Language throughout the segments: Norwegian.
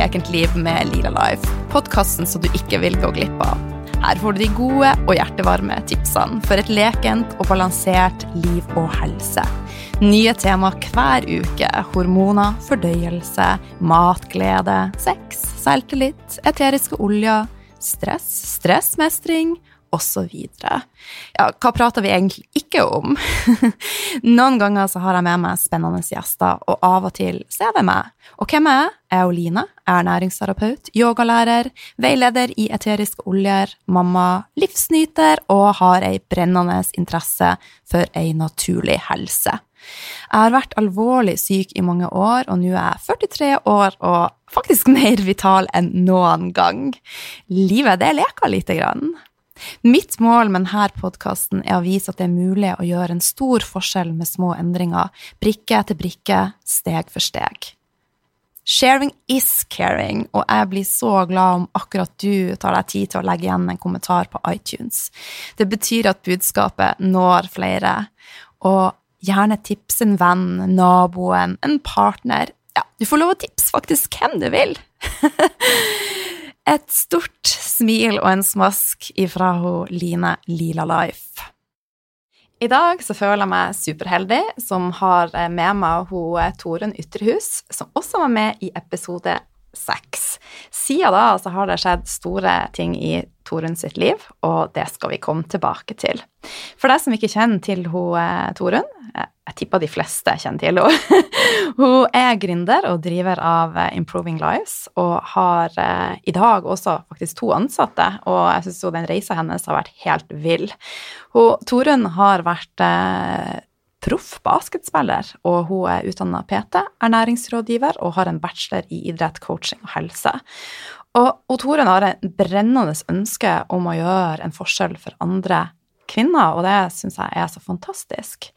Lekent liv med Lila Life, podkasten som du ikke vil gå glipp av. Her får du de gode og hjertevarme tipsene for et lekent og balansert liv og helse. Nye tema hver uke. Hormoner, fordøyelse, matglede, sex, selvtillit, eteriske oljer, stress, stressmestring osv. Ja, hva prater vi egentlig ikke om? Noen ganger så har jeg med meg spennende gjester, og av og til så er det meg. Og hvem er jeg? Jeg er Oline, jeg er næringsterapeut, yogalærer, veileder i eteriske oljer, mamma, livsnyter og har ei brennende interesse for ei naturlig helse. Jeg har vært alvorlig syk i mange år, og nå er jeg 43 år og faktisk mer vital enn noen gang. Livet, det leker lite grann. Mitt mål med denne podkasten er å vise at det er mulig å gjøre en stor forskjell med små endringer, brikke etter brikke, steg for steg. Sharing is caring, og jeg blir så glad om akkurat du tar deg tid til å legge igjen en kommentar på iTunes. Det betyr at budskapet når flere, og gjerne tips en venn, naboen, en partner. Ja, du får lov å tipse faktisk hvem du vil. Et stort smil og en smask ifra ho Line Lila Life. I dag så føler jeg meg superheldig som har med meg ho Torunn Ytterhus, som også var med i episode seks. Siden da så har det skjedd store ting i Torunn sitt liv, og det skal vi komme tilbake til. For deg som ikke kjenner til hun, Torunn, jeg tipper de fleste kjenner til henne. hun er gründer og driver av eh, Improving Lives og har eh, i dag også faktisk to ansatte, og jeg syns den reisa hennes har vært helt vill. Hun, Torunn har vært eh, proff basketspiller, og hun er utdanna PT, ernæringsrådgiver og har en bachelor i idrett, coaching og helse. Og, og Toren har en brennende ønske om å gjøre en forskjell for andre kvinner, og det syns jeg er så fantastisk.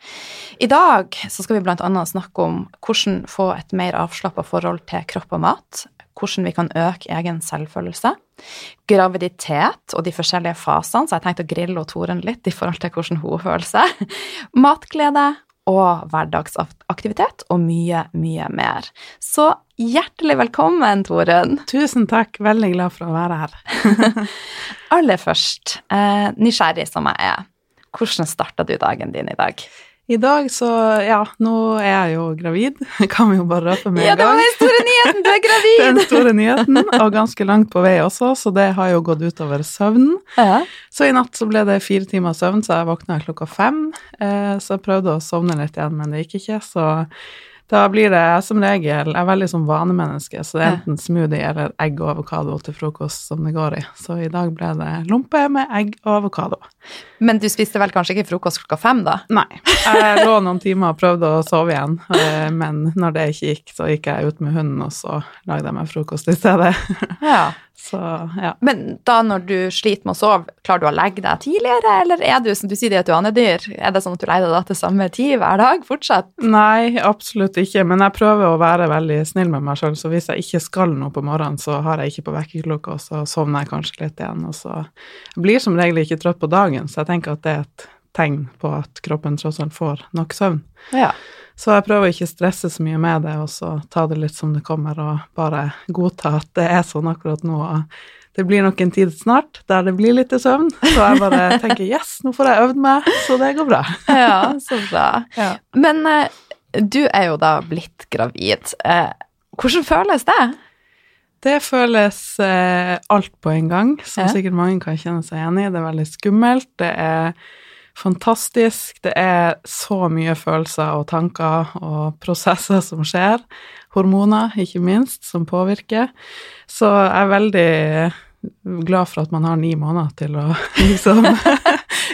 I dag så skal vi bl.a. snakke om hvordan få et mer avslappa forhold til kropp og mat. Hvordan vi kan øke egen selvfølelse. Graviditet og de forskjellige fasene, så jeg tenkte å grille Toren litt i forhold til hvordan hun føler seg. Matglede og hverdagsaktivitet og mye, mye mer. Så hjertelig velkommen, Toren. Tusen takk, veldig glad for å være her. Aller først, eh, nysgjerrig som jeg er, hvordan starta du dagen din i dag? I dag så Ja, nå er jeg jo gravid, kan vi jo bare røpe med en gang. Ja, det var den store nyheten! Du er gravid! den store nyheten, og ganske langt på vei også, så det har jo gått utover søvnen. Ja. Så i natt så ble det fire timer søvn, så jeg våkna klokka fem. Eh, så jeg prøvde å sovne litt igjen, men det gikk ikke, så da blir det som regel Jeg er veldig som vanemenneske, så det er enten smoothie eller egg og avokado til frokost som det går i. Så i dag ble det lompe med egg og avokado. Men du spiste vel kanskje ikke frokost klokka fem, da? Nei. Jeg lå noen timer og prøvde å sove igjen, eh, men når det ikke gikk, så gikk jeg ut med hunden, og så lagde jeg meg frokost i stedet. Ja. Så, ja. Men da når du sliter med å sove, klarer du å legge deg tidligere, eller er du som du sier, et du Er det sånn at du legger deg til samme tid hver dag fortsatt? Nei, absolutt ikke, men jeg prøver å være veldig snill med meg sjøl, så hvis jeg ikke skal noe på morgenen, så har jeg ikke på vekkerklokka, og så sovner jeg kanskje litt igjen, og så jeg blir som regel ikke trøtt på dagen, så jeg tenker at det er et tegn på at kroppen tross alt får nok søvn. Ja. Så jeg prøver ikke å stresse så mye med det, og så ta det litt som det kommer, og bare godta at det er sånn akkurat nå. Det blir nok en tid snart der det blir litt søvn, så jeg bare tenker yes, nå får jeg øvd meg, så det går bra. ja, så bra. Ja. Men eh, du er jo da blitt gravid. Eh, hvordan føles det? Det føles eh, alt på en gang, som sikkert mange kan kjenne seg igjen i. Det er veldig skummelt. Det er fantastisk. Det er så mye følelser og tanker og prosesser som skjer. Hormoner, ikke minst, som påvirker. Så jeg er veldig glad for at man har ni måneder til å liksom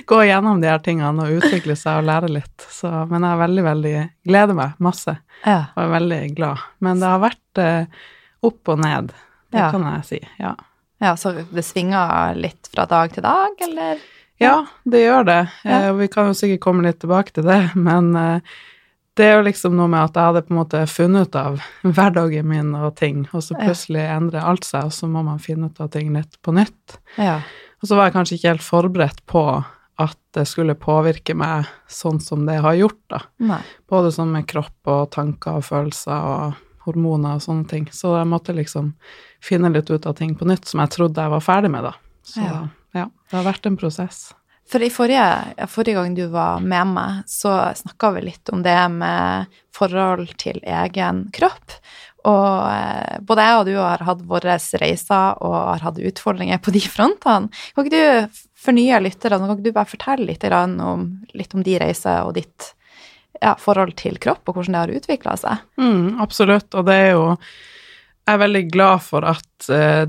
gå gjennom de her tingene og utvikle seg og lære litt. Så, men jeg er veldig, veldig Gleder meg masse ja. og er veldig glad. Men det har vært eh, opp og ned, det ja. kan jeg si. Ja. ja. Så det svinger litt fra dag til dag, eller? Ja, det gjør det. Ja. Eh, vi kan jo sikkert komme litt tilbake til det, men eh, det er jo liksom noe med at jeg hadde på en måte funnet ut av hverdagen min og ting, og så plutselig endrer alt seg, og så må man finne ut av ting litt på nytt. Ja. Og så var jeg kanskje ikke helt forberedt på at det skulle påvirke meg sånn som det har gjort, da. Nei. Både sånn med kropp og tanker og følelser og hormoner og sånne ting. Så jeg måtte liksom finne litt ut av ting på nytt som jeg trodde jeg var ferdig med, da. Så ja, ja det har vært en prosess. For i forrige, forrige, gang du var med meg, så snakka vi litt om det med forhold til egen kropp. Og eh, både jeg og du har hatt våre reiser og har hatt utfordringer på de frontene. Kan ikke du fornye lytterne, kan ikke du bare fortelle litt om, litt om de reiser og ditt ja, forhold til kropp, og hvordan det har utvikla seg? Mm, absolutt, og det er jo jeg er veldig glad for at eh,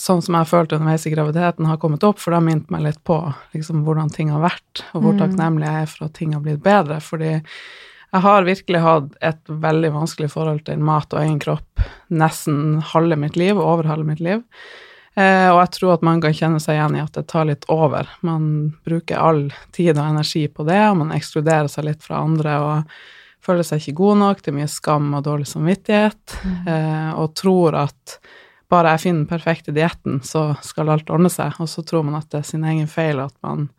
sånn som jeg har følt underveis i graviditeten, har kommet opp, for det har minnet meg litt på liksom, hvordan ting har vært, og hvor mm. takknemlig jeg er for at ting har blitt bedre. Fordi jeg har virkelig hatt et veldig vanskelig forhold til mat og egen kropp nesten halve mitt liv, og over halve mitt liv. Eh, og jeg tror at man kan kjenne seg igjen i at det tar litt over. Man bruker all tid og energi på det, og man ekskluderer seg litt fra andre. og føler seg ikke god nok, det er mye skam og dårlig samvittighet, mm. eh, og tror at bare jeg finner den perfekte dietten, så skal alt ordne seg, og så tror man at det er sin egen feil at man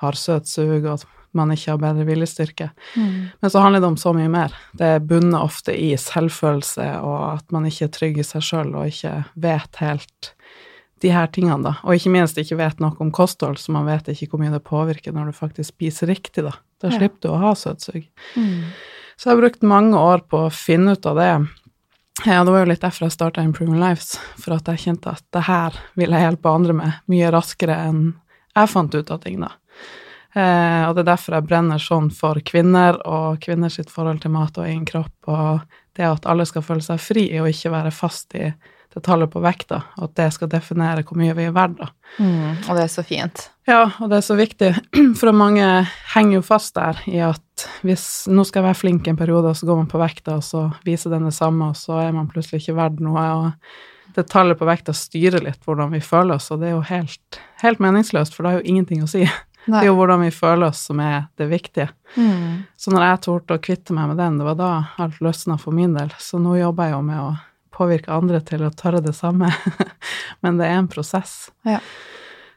har søt sug, og at man ikke har bedre viljestyrke. Mm. Men så handler det om så mye mer. Det bunner ofte i selvfølelse, og at man ikke er trygg i seg sjøl og ikke vet helt de her tingene, da. Og ikke minst ikke vet noe om kosthold, så man vet ikke hvor mye det påvirker når du faktisk spiser riktig, da. Da ja. slipper du å ha søtsug. Mm. Så jeg har brukt mange år på å finne ut av det. Ja, det var jo litt derfor jeg starta Improving Lives, for at jeg kjente at det her vil jeg hjelpe andre med mye raskere enn jeg fant ut av ting, da. Eh, og det er derfor jeg brenner sånn for kvinner og kvinners forhold til mat og egen kropp, og det at alle skal føle seg fri og ikke være fast i det tallet på vekta, og at det skal definere hvor mye vi er verdt, da. Mm, og det er så fint. Ja, og det er så viktig, for mange henger jo fast der i at hvis nå skal jeg være flink en periode, og så går man på vekta, og så viser den det samme, og så er man plutselig ikke verdt noe, og det tallet på vekta styrer litt hvordan vi føler oss, og det er jo helt, helt meningsløst, for det har jo ingenting å si. Nei. Det er jo hvordan vi føler oss som er det viktige. Mm. Så når jeg torde å kvitte meg med den, det var da alt løsna for min del. Så nå jobber jeg jo med å påvirke andre til å tørre det samme. Men det er en prosess. Ja.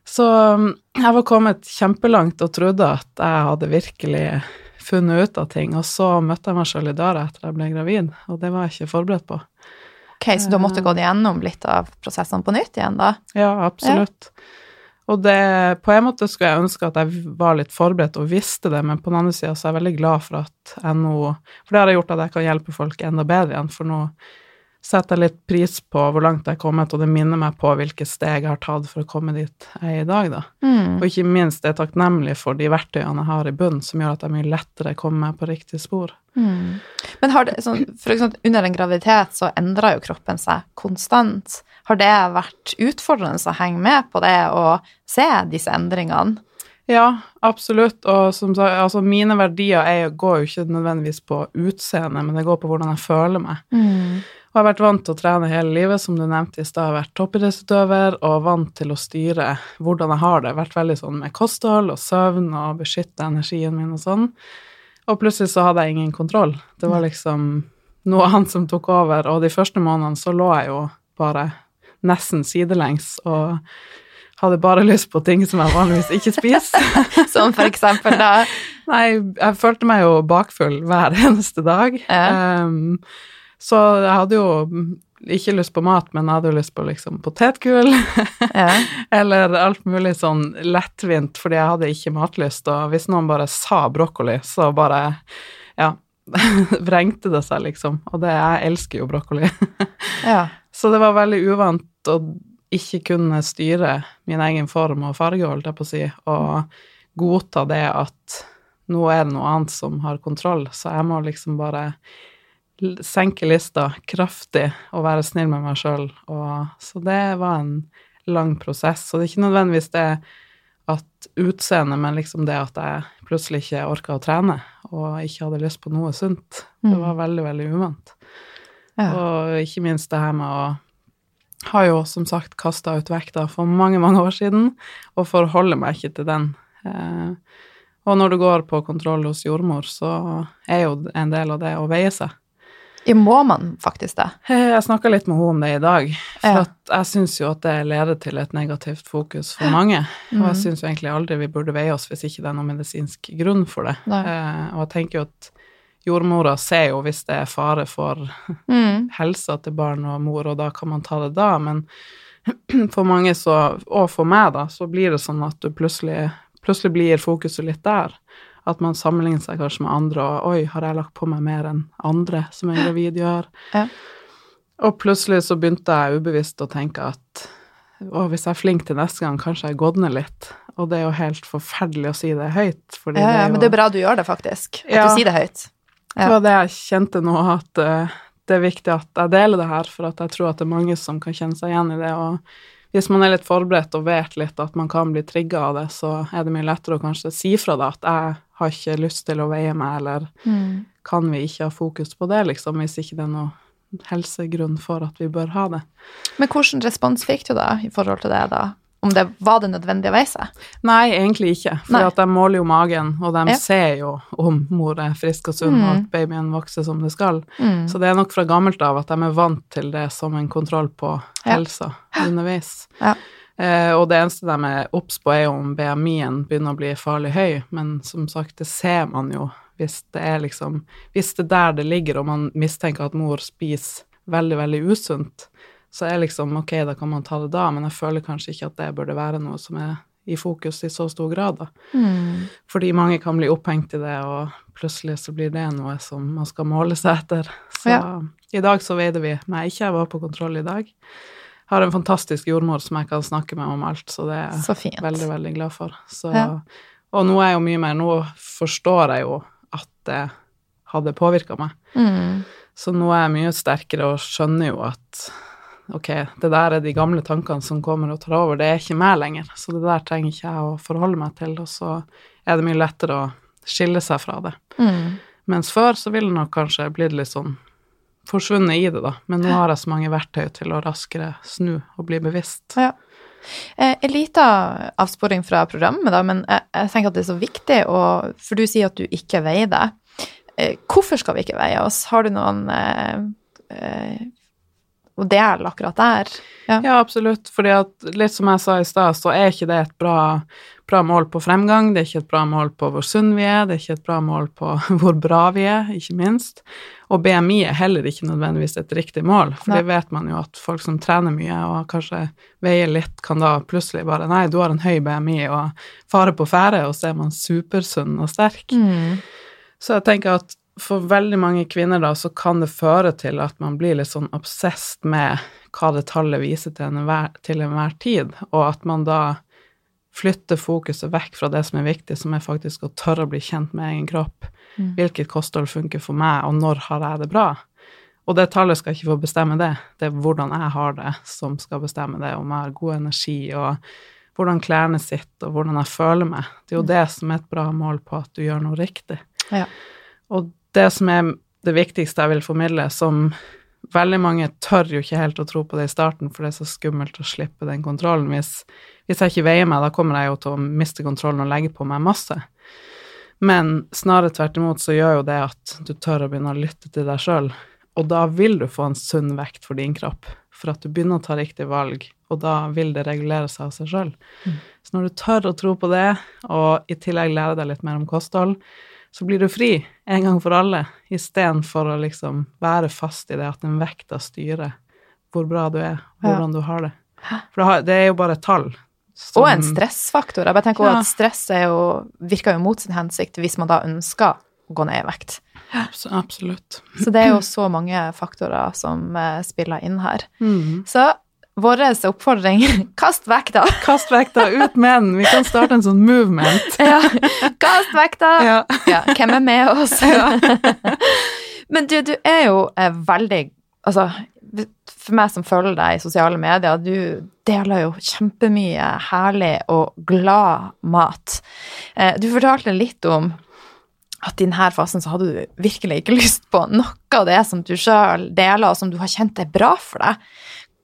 Så um, jeg var kommet kjempelangt og trodde at jeg hadde virkelig funnet ut av ting, og så møtte jeg meg sjøl i døra etter jeg ble gravid, og det var jeg ikke forberedt på. Ok, Så du måtte gått igjennom litt av prosessene på nytt igjen, da? Ja, absolutt. Ja. Og det, på en måte skulle jeg ønske at jeg var litt forberedt og visste det, men på den andre sida så er jeg veldig glad for at jeg nå For det har gjort at jeg kan hjelpe folk enda bedre igjen, for nå setter jeg litt pris på hvor langt jeg er kommet, og det minner meg på hvilke steg jeg har tatt for å komme dit jeg er i dag, da. Mm. Og ikke minst er jeg takknemlig for de verktøyene jeg har i bunnen, som gjør at jeg mye lettere kommer meg på riktig spor. Mm. Men har det, sånn, for eksempel under en graviditet så endrer jo kroppen seg konstant. Har det vært utfordrende å henge med på det og se disse endringene? Ja, absolutt. Og som sagt, altså mine verdier er, går jo ikke nødvendigvis på utseendet, men det går på hvordan jeg føler meg. Mm. Og jeg har vært vant til å trene hele livet, som du nevnte i stad. Vært toppidrettsutøver og vant til å styre hvordan jeg har det. Vært veldig sånn med kosthold og søvn og beskytte energien min og sånn. Og plutselig så hadde jeg ingen kontroll. Det var liksom noe annet som tok over, og de første månedene så lå jeg jo bare nesten sidelengs og hadde bare lyst på ting som jeg vanligvis ikke spiser. som for eksempel da? Nei, jeg følte meg jo bakfull hver eneste dag. Ja. Um, så jeg hadde jo ikke lyst på mat, men jeg hadde jo lyst på liksom potetgull. ja. Eller alt mulig sånn lettvint, fordi jeg hadde ikke matlyst. Og hvis noen bare sa brokkoli, så bare ja, vrengte det seg, liksom. Og det, jeg elsker jo brokkoli. ja. Så det var veldig uvant å ikke kunne styre min egen form og farge, holdt jeg på å si, og godta det at nå er det noe annet som har kontroll, så jeg må liksom bare senke lista kraftig og være snill med meg sjøl. Så det var en lang prosess. Så det er ikke nødvendigvis det at utseendet, men liksom det at jeg plutselig ikke orka å trene og ikke hadde lyst på noe sunt. Det var mm. veldig, veldig uvant. Ja. Og ikke minst det her med å har jo som sagt kasta ut vekta for mange, mange år siden, og forholder meg ikke til den. Eh, og når du går på kontroll hos jordmor, så er jo en del av det å veie seg. Ja, må man faktisk det? Jeg snakka litt med henne om det i dag. For ja. jeg syns jo at det leder til et negativt fokus for mange. Og jeg syns jo egentlig aldri vi burde veie oss hvis ikke det er noen medisinsk grunn for det. Eh, og jeg tenker jo at jordmora ser jo hvis det er fare for Mm. helsa til barn og mor, og da kan man ta det da, men for mange så, og for meg da, så blir det sånn at du plutselig, plutselig blir fokuset litt der. At man sammenligner seg kanskje med andre, og oi, har jeg lagt på meg mer enn andre som er gravid gjør? Ja. Og plutselig så begynte jeg ubevisst å tenke at å, hvis jeg er flink til neste gang, kanskje jeg godner litt. Og det er jo helt forferdelig å si det høyt, fordi Ja, det jo men det er bra du gjør det, faktisk. At Ja. du sier det høyt. Ja. Det var det jeg kjente nå, at uh, det er viktig at jeg deler det her, for at jeg tror at det er mange som kan kjenne seg igjen i det. Og hvis man er litt forberedt og vet litt at man kan bli trigga av det, så er det mye lettere å kanskje si fra da at jeg har ikke lyst til å veie meg, eller Mm. kan vi ikke ha fokus på det, liksom, hvis ikke det er noe helsegrunn for at vi bør ha det. Men hvilken respons fikk du da i forhold til det, da? Om det var det nødvendig å veie? Nei, egentlig ikke, for de måler jo magen, og de Ja. ser jo om mor er frisk og sunn, og Mm. at babyen vokser som det skal. Mm. Så det er nok fra gammelt av at de er vant til det som en kontroll på Ja. helsa underveis. Ja. Eh, og det eneste de er obs på, er jo om BMI-en begynner å bli farlig høy, men som sagt, det ser man jo hvis det er liksom Hvis det er der det ligger, og man mistenker at mor spiser veldig, veldig usunt, så er liksom ok, da kan man ta det da, men jeg føler kanskje ikke at det burde være noe som er i fokus i så stor grad, da. Mm. Fordi mange kan bli opphengt i det, og plutselig så blir det noe som man skal måle seg etter. Så Ja. i dag så veide vi meg ikke, jeg var på kontroll i dag. Har en fantastisk jordmor som jeg kan snakke med om alt, så det er jeg veldig, veldig glad for. Så, Ja. Og nå er jeg jo mye mer Nå forstår jeg jo at det hadde påvirka meg. Mm. Så nå er jeg mye sterkere og skjønner jo at ok, det der er de gamle tankene som kommer og tar over, det er ikke meg lenger, så det der trenger ikke jeg å forholde meg til, og så er det mye lettere å skille seg fra det. Mm. Mens før så ville det nok kanskje blitt litt sånn forsvunnet i det, da, men nå har jeg så mange verktøy til å raskere snu og bli bevisst. Ja. Eh, En liten avsporing fra programmet, da, men jeg, jeg tenker at det er så viktig, å for du sier at du ikke veier deg. Eh, Hvorfor skal vi ikke veie oss? Har du noen eh, eh, er det akkurat der? Ja. Ja, absolutt, fordi at litt som jeg sa i stad, så er ikke det et bra, bra mål på fremgang, det er ikke et bra mål på hvor sunn vi er, det er ikke et bra mål på hvor bra vi er, ikke minst. Og BMI er heller ikke nødvendigvis et riktig mål, for det vet man jo at folk som trener mye og kanskje veier litt, kan da plutselig bare Nei, du har en høy BMI og fare på ferde, og så er man supersunn og sterk. Mm. Så jeg tenker at for veldig mange kvinner da, så kan det føre til at man blir litt sånn obsesst med hva det tallet viser til enhver, til enhver tid, og at man da flytter fokuset vekk fra det som er viktig, som er faktisk å tørre å bli kjent med egen kropp. Mm. Hvilket kosthold funker for meg, og når har jeg det bra? Og det tallet skal ikke få bestemme det, det er hvordan jeg har det som skal bestemme det, om jeg har god energi, og hvordan klærne sitter, og hvordan jeg føler meg. Det er jo det som er et bra mål på at du gjør noe riktig. Ja. Og det som er det viktigste jeg vil formidle, som veldig mange tør jo ikke helt å tro på det i starten, for det er så skummelt å slippe den kontrollen. Hvis, hvis jeg ikke veier meg, da kommer jeg jo til å miste kontrollen og legge på meg masse. Men snarere tvert imot så gjør jo det at du tør å begynne å lytte til deg sjøl, og da vil du få en sunn vekt for din kropp, for at du begynner å ta riktig valg, og da vil det regulere seg av seg sjøl. Så når du tør å tro på det, og i tillegg lære deg litt mer om kosthold, så blir du fri en gang for alle, istedenfor å liksom være fast i det at den vekta styrer hvor bra du er, hvordan du har det. For det er jo bare tall. som- Og en stressfaktor. Jeg bare tenker Ja. at stress jo, virker jo mot sin hensikt hvis man da ønsker å gå ned i vekt. Abs- Absolutt. Så det er jo så mange faktorer som eh, spiller inn her. Mm. Så vår oppfordring kast vekta! Kast vekta, ut med den! Vi kan starte en sånn movement. Ja, kast vekta! Ja. Ja, hvem er med oss? Men du, du er jo eh, veldig Altså, for meg som følger deg i sosiale medier, du deler jo kjempemye herlig og glad mat. Eh, du fortalte litt om at i denne fasen så hadde du virkelig ikke lyst på noe av det som du sjøl deler, og som du har kjent er bra for deg.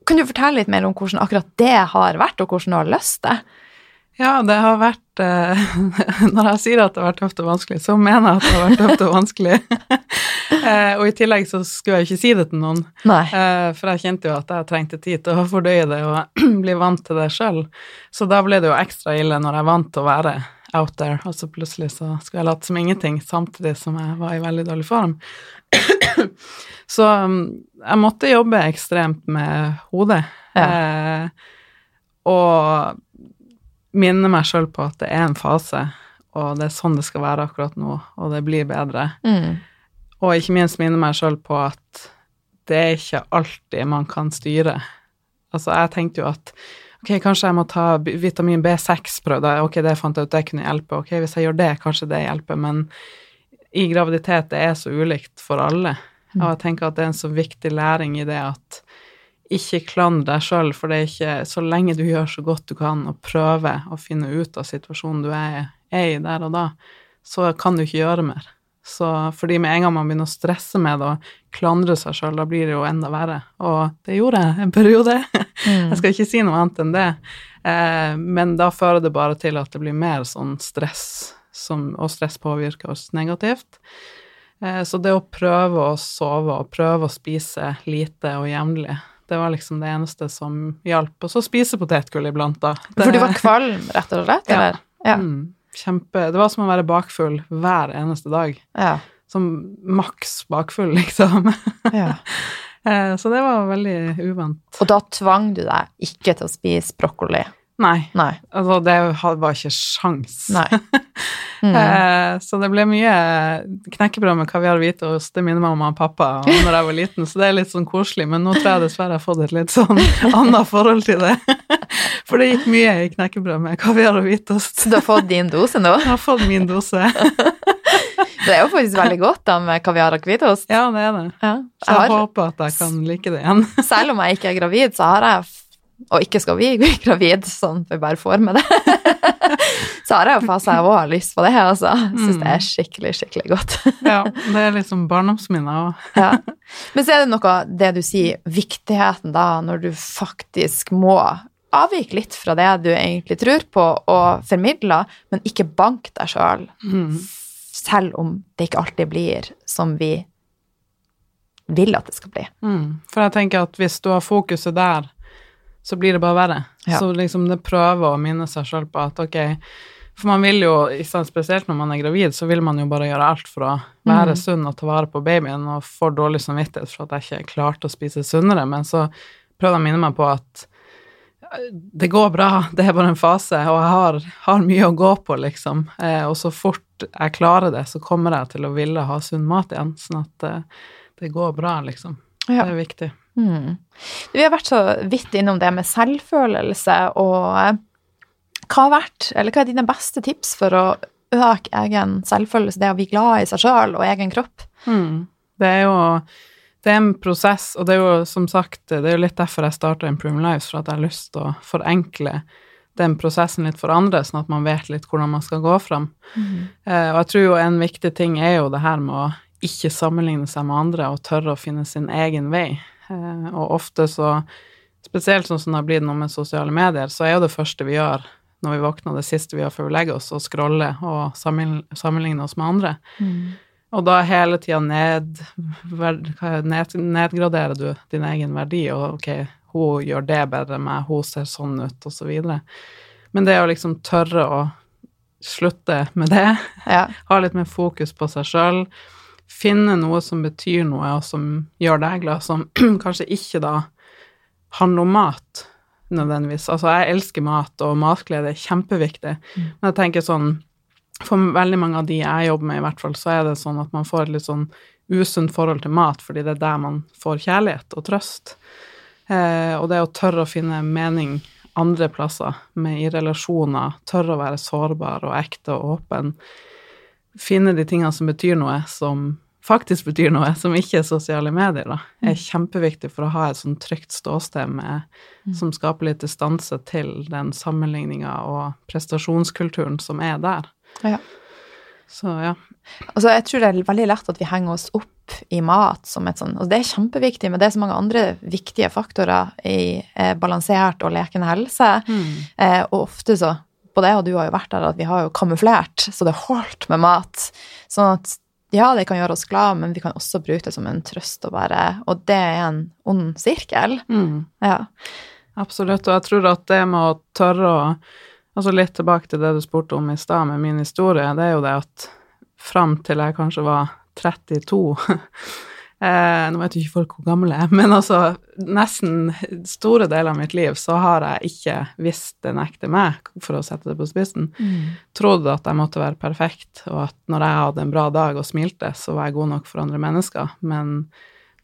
Kan du fortelle litt mer om hvordan akkurat det har vært, og hvordan du har løst det? Ja, det har vært eh, Når jeg sier at det har vært tøft og vanskelig, så mener jeg at det har vært tøft og vanskelig. eh, og i tillegg så skulle jeg ikke si det til noen, eh, for jeg kjente jo at jeg trengte tid til å fordøye det og bli vant til det sjøl. Så da ble det jo ekstra ille når jeg vant til å være out there, og så plutselig så skulle jeg late som ingenting, samtidig som jeg var i veldig dårlig form. så um, jeg måtte jobbe ekstremt med hodet. Ja. Eh, og minne meg sjøl på at det er en fase, og det er sånn det skal være akkurat nå, og det blir bedre. Mm. Og ikke minst minne meg sjøl på at det er ikke alltid man kan styre. Altså, jeg tenkte jo at ok, kanskje jeg må ta vitamin B6-prøve, ok, det fant jeg ut, det kunne hjelpe, ok, hvis jeg gjør det, kanskje det hjelper, men i graviditet, det er så ulikt for alle. Og jeg tenker at det er en så viktig læring i det at ikke klandre deg sjøl, for det er ikke Så lenge du gjør så godt du kan og prøver å finne ut av situasjonen du er, er i der og da, så kan du ikke gjøre mer. Så fordi med en gang man begynner å stresse med det og klandre seg sjøl, da blir det jo enda verre. Og det gjorde jeg en periode. Mm. Jeg skal ikke si noe annet enn det. Eh, men da fører det bare til at det blir mer sånn stress, som, og stress påvirker oss negativt. Eh, så det å prøve å sove og prøve å spise lite og jevnlig, det var liksom det eneste som hjalp. Og så spise potetgull iblant, da. Det, For du var kvalm, rett og slett? Ja. Eller? Ja. Mm, kjempe Det var som å være bakfull hver eneste dag. Ja. Som maks bakfull, liksom. ja. Eh, så det var veldig uvant. Og da tvang du deg ikke til å spise brokkoli? Nei, Nei. altså det var ikke sjans. Nei. Mm. Eh, Så det ble mye knekkebrød med kaviar og hvitost. Det minner meg om mamma og pappa når jeg var liten, så det er litt sånn koselig. Men nå tror jeg dessverre jeg har fått et litt sånn annet forhold til det. For det gikk mye i knekkebrød med kaviar og hvitost. Så du har fått din dose nå? Jeg har fått min dose. Det er jo faktisk veldig godt da med kaviar og hvitost. Ja, det er det. Ja. Jeg Jeg har, håper at jeg kan like det igjen. selv om jeg ikke er gravid, så har jeg og ikke skal vi bli gravid, sånn vi bare får med det. så har jeg jo faser jeg òg har lyst på det. altså. Syns det er skikkelig, skikkelig godt. Ja, det er liksom barndomsminner òg. ja. Men så er det noe det du sier, viktigheten da, når du faktisk må avvike litt fra det du egentlig tror på og formidler, men ikke bank deg sjøl, Mm. selv om det ikke alltid blir som vi vil at det skal bli. Mm. For jeg tenker at hvis du har fokuset der, så blir det bare verre. Ja. Så liksom det prøver å minne seg sjøl på at ok For man vil jo, spesielt når man er gravid, så vil man jo bare gjøre alt for å være Mm. sunn og ta vare på babyen, og får dårlig samvittighet for at jeg ikke klarte å spise sunnere. Men så prøver jeg å minne meg på at eh, det går bra, det er bare en fase, og jeg har, har mye å gå på, liksom. Eh, og så fort jeg klarer det, så kommer jeg til å ville ha sunn mat igjen. Sånn at eh, det går bra, liksom. Ja. Det er viktig. Mm. Vi har vært så vidt innom det med selvfølelse, og hva har vært, eller hva er dine beste tips for å øke egen selvfølelse, det å bli glad i seg sjøl og egen kropp? Mm. Det er jo det er en prosess, og det er jo som sagt det er jo litt derfor jeg starta Improving Lives, for at jeg har lyst til å forenkle den prosessen litt for andre, sånn at man vet litt hvordan man skal gå fram. Eh, og jeg tror jo en viktig ting er jo det her med å ikke sammenligne seg med andre og tørre å finne sin egen vei. Eh, og ofte så, spesielt sånn som det har blitt nå med sosiale medier, så er jo det første vi gjør når vi våkner, det siste vi gjør før vi legger oss, å scrolle og sammenligne, oss med andre. Og da hele tida ned, ned, nedgraderer du din egen verdi, og ok, hun gjør det bedre enn meg, hun ser sånn ut, og så videre. Men det å liksom tørre å slutte med det, Ja. ha litt mer fokus på seg sjøl, finne noe som betyr noe, og som gjør deg glad, som kanskje ikke da handler om mat, nødvendigvis. Altså, jeg elsker mat, og matglede er kjempeviktig, men jeg tenker sånn for veldig mange av de jeg jobber med, i hvert fall, så er det sånn at man får et litt sånn usunt forhold til mat, fordi det er der man får kjærlighet og trøst. Eh, og det å tørre å finne mening andre plasser, med i relasjoner, tørre å være sårbar og ekte og åpen, finne de tingene som betyr noe, som faktisk betyr noe, som ikke er sosiale medier, da, er kjempeviktig for å ha et sånn trygt ståsted med, som skaper litt distanse til den sammenligninga og prestasjonskulturen som er der. Ja. Så ja. Altså, jeg tror det er veldig lett at vi henger oss opp i mat som et sånn altså, Det er kjempeviktig, men det er så mange andre viktige faktorer i eh, balansert og lekende helse. Eh, og ofte så Både det, og du har jo vært der at vi har jo kamuflert, så det holdt med mat. Sånn at ja, det kan gjøre oss glad, men vi kan også bruke det som en trøst og bare Og det er en ond sirkel. Mm. Ja. Absolutt, og jeg tror at det med å tørre å Altså litt tilbake til det du spurte om i stad med min historie, det er jo det at fram til jeg kanskje var 32 eh, Nå vet jo ikke folk hvor gammel jeg er, men altså nesten store deler av mitt liv så har jeg ikke visst den ekte meg, for å sette det på spissen. Trodd at jeg måtte være perfekt, og at når jeg hadde en bra dag og smilte, så var jeg god nok for andre mennesker. Men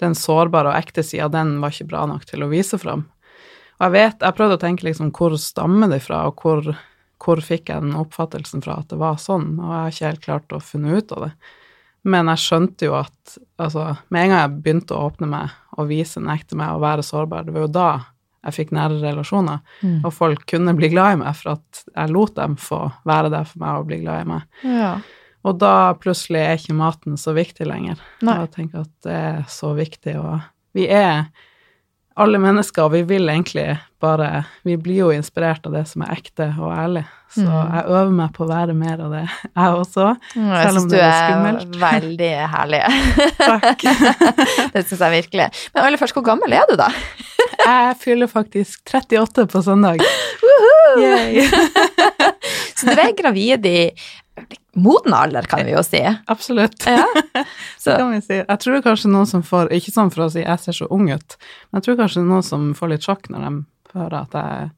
den sårbare og ekte sida, den var ikke bra nok til å vise fram. Og jeg vet, jeg prøvde å tenke liksom hvor stammer det fra, og hvor, hvor fikk jeg den oppfattelsen fra at det var sånn, og jeg har ikke helt klart å finne ut av det. Men jeg skjønte jo at altså, med en gang jeg begynte å åpne meg og vise den ekte meg og være sårbar, det var jo da jeg fikk nære relasjoner, og folk kunne bli glad i meg for at jeg lot dem få være der for meg og bli glad i meg. Ja. Og da plutselig er ikke maten så viktig lenger. Nei. Og jeg tenker at det er så viktig, og vi er alle mennesker, vi vil egentlig bare Vi blir jo inspirert av det som er ekte og ærlig, så Mm. jeg øver meg på å være mer av det, jeg også. Mm, Jeg Selv om det syns det du er er veldig herlig. Takk. det syns jeg virkelig. Men aller først, hvor gammel er du, da? Jeg fyller faktisk 38 på søndag. Så du er gravid i moden alder, kan vi jo si. Absolutt. Ja. Så, kan vi si. Jeg tror kanskje noen som får Ikke sånn for å si jeg ser så ung ut, men jeg tror kanskje noen som får litt sjokk når de hører at jeg er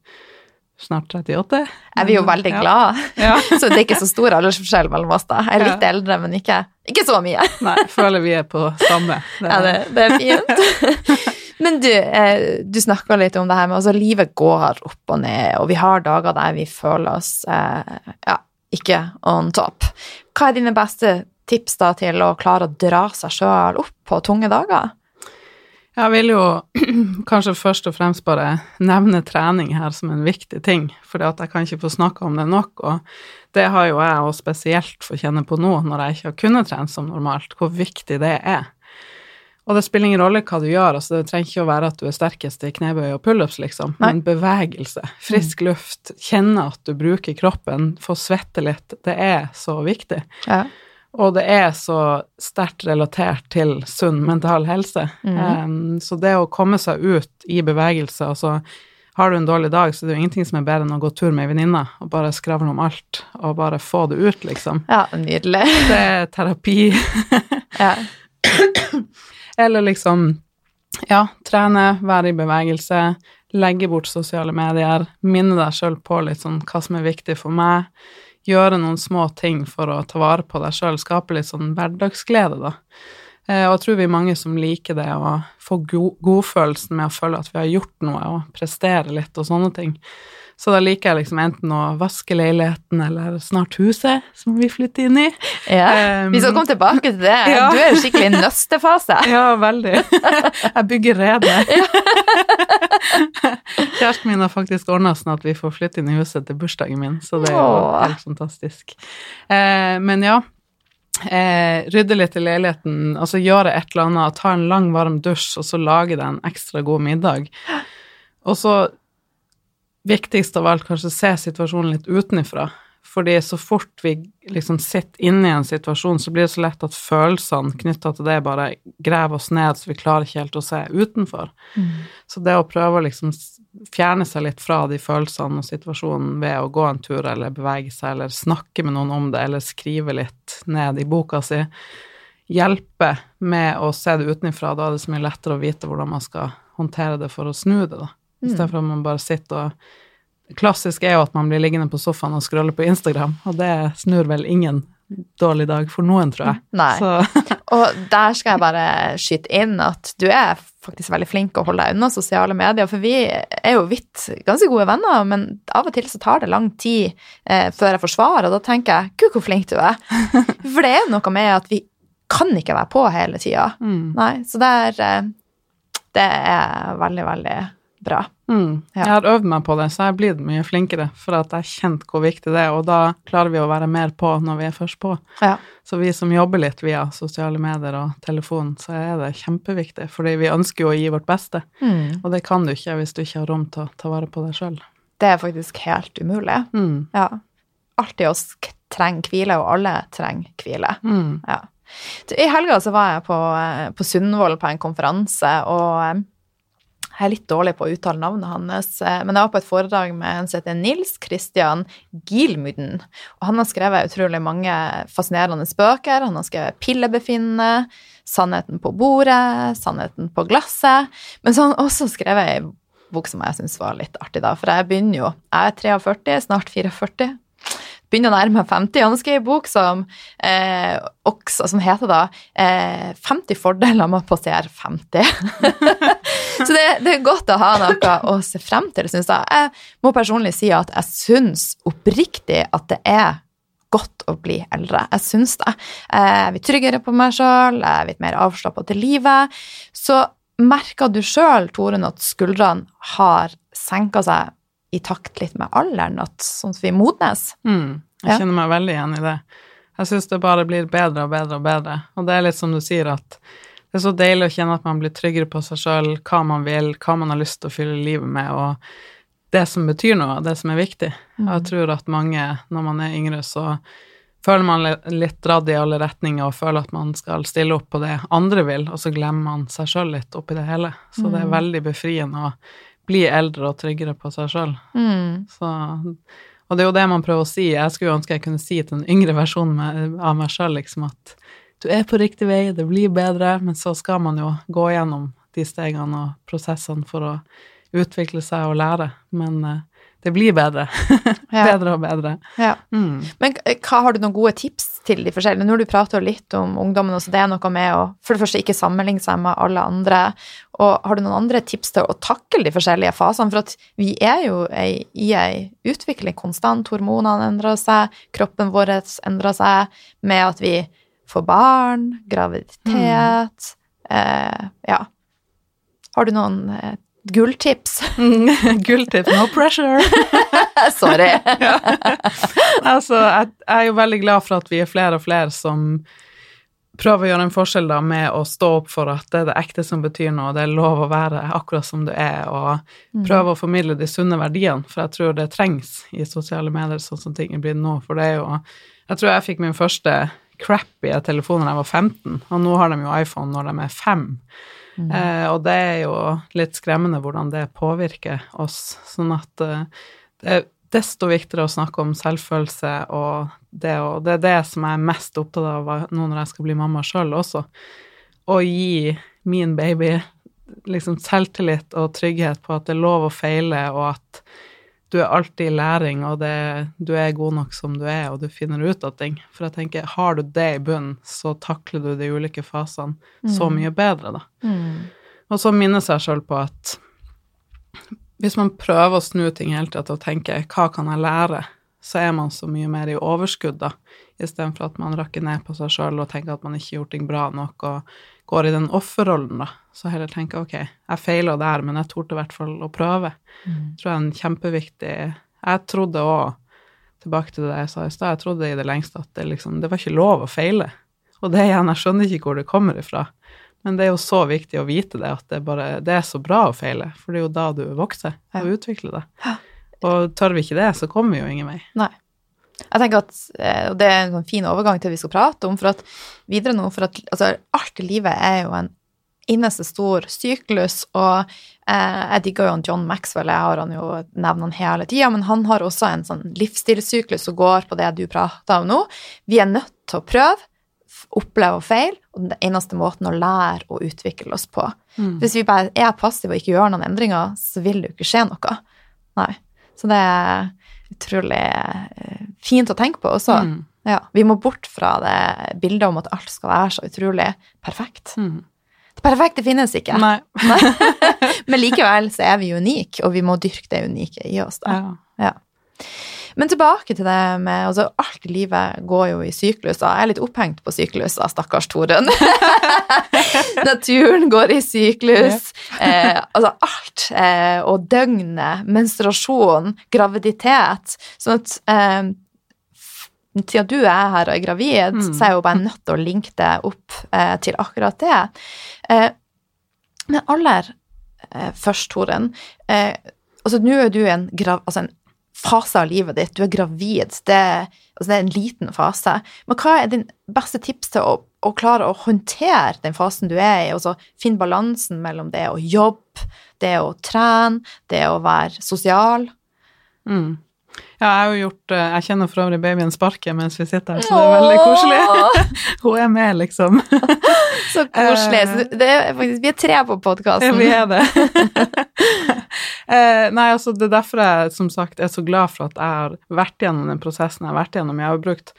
snart 38. er vi jo veldig Ja. glad. Ja. Så det er ikke så stor aldersforskjell mellom oss, da. Jeg er litt Ja. eldre, men ikke, ikke så mye. Nei, jeg føler vi er på samme. Det, Ja, det, det er fint. Men du, eh, du snakker litt om det her med altså livet går opp og ned, og vi har dager der vi føler oss eh, ja, ikke on top. Hva er dine beste tips da til å klare å dra seg sjøl opp på tunge dager? Jeg vil jo kanskje først og fremst bare nevne trening her som en viktig ting, for jeg kan ikke få snakka om det nok, og det har jo jeg og spesielt fått kjenne på nå, når jeg ikke har kunnet trene som normalt, hvor viktig det er. Og det spiller ingen rolle hva du gjør, altså det trenger ikke å være at du er sterkest i knebøy og pullups, liksom, Nei. men bevegelse, frisk luft, kjenne at du bruker kroppen, få svette litt, det er så viktig. Ja. Og det er så sterkt relatert til sunn mental helse. Um, så det å komme seg ut i bevegelse, altså har du en dårlig dag, så det er jo ingenting som er bedre enn å gå tur med ei venninne og bare skravle om alt, og bare få det ut, liksom. ja, nydelig. Det er terapi. Ja. Eller liksom, ja, trene, være i bevegelse, legge bort sosiale medier, minne deg sjøl på litt sånn hva som er viktig for meg, gjøre noen små ting for å ta vare på deg sjøl, skape litt sånn hverdagsglede, da. Eh, Og jeg tror vi er mange som liker det, å få godfølelsen med å føle at vi har gjort noe, og prestere litt og sånne ting. Så da liker jeg liksom enten å vaske leiligheten eller snart huset som vi flytter inn i. Ja. Um, Vi skal komme tilbake til det. ja. Du er jo skikkelig i nøstefase. Ja, veldig. Jeg bygger rede. Kjæresten min har faktisk ordna sånn at vi får flytte inn i huset til bursdagen min, så det er jo helt fantastisk. Uh, men ja, eh, rydde litt i leiligheten, altså gjøre et eller annet, ta en lang, varm dusj, og så lage deg en ekstra god middag. Og så, viktigst av alt, kanskje se situasjonen litt utenifra. Fordi så fort vi liksom sitter inne i en situasjon, så blir det så lett at følelsene knytta til det bare graver oss ned, så vi klarer ikke helt å se utenfor. Så det å prøve å liksom fjerne seg litt fra de følelsene og situasjonen ved å gå en tur eller bevege seg eller snakke med noen om det eller skrive litt ned i boka si, hjelpe med å se det utenfra, da er det så mye lettere å vite hvordan man skal håndtere det for å snu det, da. I stedet for at man bare sitter og Klassisk er jo at man blir liggende på sofaen og scrolle på Instagram, og det snur vel ingen dårlig dag for noen, tror jeg. Nei. Så Og der skal jeg bare skyte inn at du er faktisk veldig flink å holde deg unna sosiale medier, for vi er jo vidt ganske gode venner, men av og til så tar det lang tid eh, før jeg får svar, og da tenker jeg gud, hvor flink du er. For det er noe med at vi kan ikke være på hele tida. mm. Nei, så det er, eh, det er veldig, veldig bra. Mm. Ja. Jeg har øvd meg på det, så jeg er blitt mye flinkere, for at jeg har kjent hvor viktig det er, og da klarer vi å være mer på når vi er først på. Ja. Så vi som jobber litt via sosiale medier og telefon, så er det kjempeviktig, fordi vi ønsker jo å gi vårt beste, Mm. og det kan du ikke hvis du ikke har rom til å ta vare på deg sjøl. Det er faktisk helt umulig. Mm. Ja. Alt i oss trenger hvile, og alle trenger hvile. Mm. Ja. I helga så var jeg på, eh, på Sundvoll på en konferanse, og eh, Jeg er litt dårlig på å uttale navnet hans, eh, men jeg var på et foredrag med en som heter Nils Christian Gilmuden. Og han har skrevet utrolig mange fascinerende bøker. Han har skrevet 'Pillebefinnende', 'Sannheten på bordet', 'Sannheten på glasset'. Men så har han også skrevet ei bok som jeg syns var litt artig, da. For jeg begynner jo Jeg er 43, snart 44 begynner å nærme meg 50. Han har skrevet en bok som, eh, også, som heter da eh, 50 fordeler med å passere 50. så det, det, er godt å ha noe å se frem til, syns jeg. Jeg må personlig si at jeg syns oppriktig at det er godt å bli eldre. Jeg syns det. Jeg litt tryggere på meg sjøl, jeg er litt mer avslappa til livet. Så merker du sjøl, Torunn, at skuldrene har senka seg i takt litt med alderen, at, sånn at vi modnes. Mm, jeg kjenner meg veldig igjen i det. Jeg syns det bare blir bedre og bedre og bedre. Og det er litt som du sier, at det er så deilig å kjenne at man blir tryggere på seg sjøl, hva man vil, hva man har lyst til å fylle livet med, og det som betyr noe, det som er viktig. Mm. Jeg tror at mange, når man er yngre, så føler man litt dradd i alle retninger og føler at man skal stille opp på det andre vil, og så glemmer man seg sjøl litt oppi det hele. Så det er mm. veldig befriende å bli eldre og tryggere på seg sjøl. Mm. Og det er jo det man prøver å si. Jeg skulle jo ønske jeg kunne si til den yngre versjonen av meg sjøl liksom at du er på riktig vei, det blir bedre, men så skal man jo gå gjennom de stegene og prosessene for å utvikle seg og lære. Men uh, det blir bedre. bedre og bedre. Ja. Mm. Men hva har du noen gode tips til de forskjellige? Nå har du prater litt om ungdommen, så det er noe med å for det første ikke sammenligne seg med alle andre. Og har du noen andre tips til å takle de forskjellige fasene? For at vi er jo i ei utvikling konstant. Hormonene endrer seg, kroppen vår endrer seg med at vi får barn, graviditet mm. eh, Ja. Har du noen eh, Gulltips. Gulltips, no pressure. Sorry. ja. Altså, jeg, jeg, er jo veldig glad for at vi er flere og flere som prøver å gjøre en forskjell da med å stå opp for at det er det ekte som betyr noe, det er lov å være akkurat som du er, og mm. prøve å formidle de sunne verdiene, for jeg tror det trengs i sosiale medier sånn som ting er blitt nå, for det er jo Jeg tror jeg fikk min første crappy telefon da jeg var 15, og nå har de jo iPhone når de er 5. Mm. Eh, og det er jo litt skremmende hvordan det påvirker oss. Sånn at eh, det er desto viktigere å snakke om selvfølelse, og det, og det er det som jeg er mest opptatt av nå når jeg skal bli mamma sjøl også. Å gi min baby liksom selvtillit og trygghet på at det er lov å feile, og at du er alltid i læring, og det, du er god nok som du er, og du finner ut av ting. For jeg tenker, har du det i bunnen, så takler du de ulike fasene mm. så mye bedre, da. Mm. Og så minne seg sjøl på at hvis man prøver å snu ting hele tida til å tenke 'hva kan jeg lære', så er man så mye mer i overskudd, da, istedenfor at man rakker ned på seg sjøl og tenker at man ikke har gjort ting bra nok, og går i den offerrollen, da. Så heller tenker ok, jeg feila der, men jeg torde i hvert fall å prøve. Mm. tror jeg er en kjempeviktig Jeg trodde òg, tilbake til det jeg sa i stad, jeg trodde i det lengste at det liksom Det var ikke lov å feile. Og det igjen, jeg skjønner ikke hvor det kommer ifra. Men det er jo så viktig å vite det, at det, bare, det er så bra å feile, for det er jo da du vokser og utvikler det. Og tør vi ikke det, så kommer vi jo ingen vei. Nei. Jeg tenker at, eh, og Det er en sånn fin overgang til vi skal prate om. for at videre nå, for at altså, Alt i livet er jo en eneste stor syklus, og eh, jeg digger jo John Maxwell, jeg har han jo nevnt han hele tida, men han har også en sånn livsstilssyklus som går på det du prater om nå. Vi er nødt til å prøve, oppleve og feile, og den eneste måten å lære og utvikle oss på. Mm. Hvis vi bare er passive og ikke gjør noen endringer, så vil det jo ikke skje noe. Nei. Så det er utrolig eh, fint å tenke på også. Mm. Ja, vi må bort fra det bildet om at alt skal være så utrolig perfekt. Mm. Det perfekte finnes ikke. Nei. Men likevel så er vi unike, og vi må dyrke det unike i oss. da. Ja. ja. Men tilbake til det med altså Alt i livet går jo i sykluser. Jeg er litt opphengt på sykluser, stakkars Torunn. Naturen går i syklus. Eh, altså alt. Eh, og døgnet, menstruasjon, graviditet. Sånn at eh, siden du er her og er gravid, mm. så er jeg jo bare nødt til å linke det opp eh, til akkurat det. Eh, men aller eh, først, Toren altså Nå er du en, grav, altså en fase av livet ditt. Du er gravid. Det, altså det er en liten fase. Men hva er din beste tips til å, å klare å håndtere den fasen du er i, og så finne balansen mellom det å jobbe, det å trene, det å være sosial? Mm. Ja, jeg har jo gjort eh, Jeg kjenner for øvrig babyen sparker mens vi sitter her, så det er veldig koselig. Hun er med, liksom. så koselig. Er faktisk, vi er tre på podkasten. Ja, vi er det. eh, nei, altså, det er derfor jeg som sagt er så glad for at jeg har vært gjennom den prosessen jeg har vært gjennom. Jeg har brukt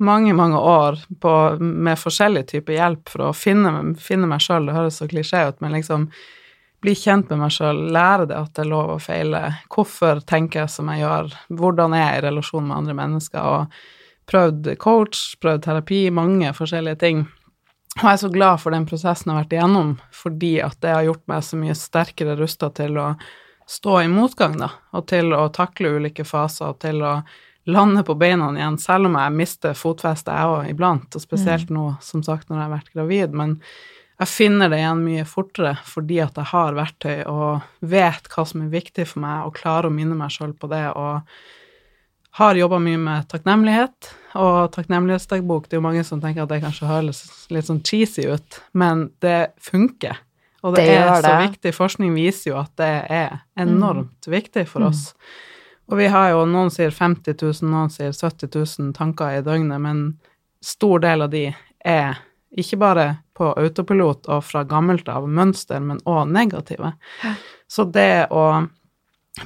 mange, mange år på, med forskjellig type hjelp for å finne, finne meg sjøl. Det høres så klisjé ut, men liksom bli kjent med meg sjøl, lære det at det er lov å feile. Hvorfor tenker jeg som jeg gjør? Hvordan er jeg i relasjon med andre mennesker? Og prøvd coach, prøvd terapi, mange forskjellige ting. Og jeg er så glad for den prosessen jeg har vært igjennom, fordi at det har gjort meg så mye sterkere rusta til å stå i motgang, da, og til å takle ulike faser, og til å lande på beina igjen, selv om jeg mister fotfestet, jeg òg, iblant, og spesielt mm. nå, som sagt, når jeg har vært gravid. men jeg finner det igjen mye fortere fordi at jeg har verktøy og vet hva som er viktig for meg, og klarer å minne meg sjøl på det. og har jobba mye med takknemlighet og takknemlighetsdagbok. Det er jo mange som tenker at det kanskje høres litt sånn cheesy ut, men det funker. Og det, det er så det. viktig. Forskning viser jo at det er enormt mm. viktig for oss. Og vi har jo, noen sier 50 000, noen sier 70 000 tanker i døgnet, men stor del av de er ikke bare på autopilot og fra gammelt av mønster, men òg negative. Så det å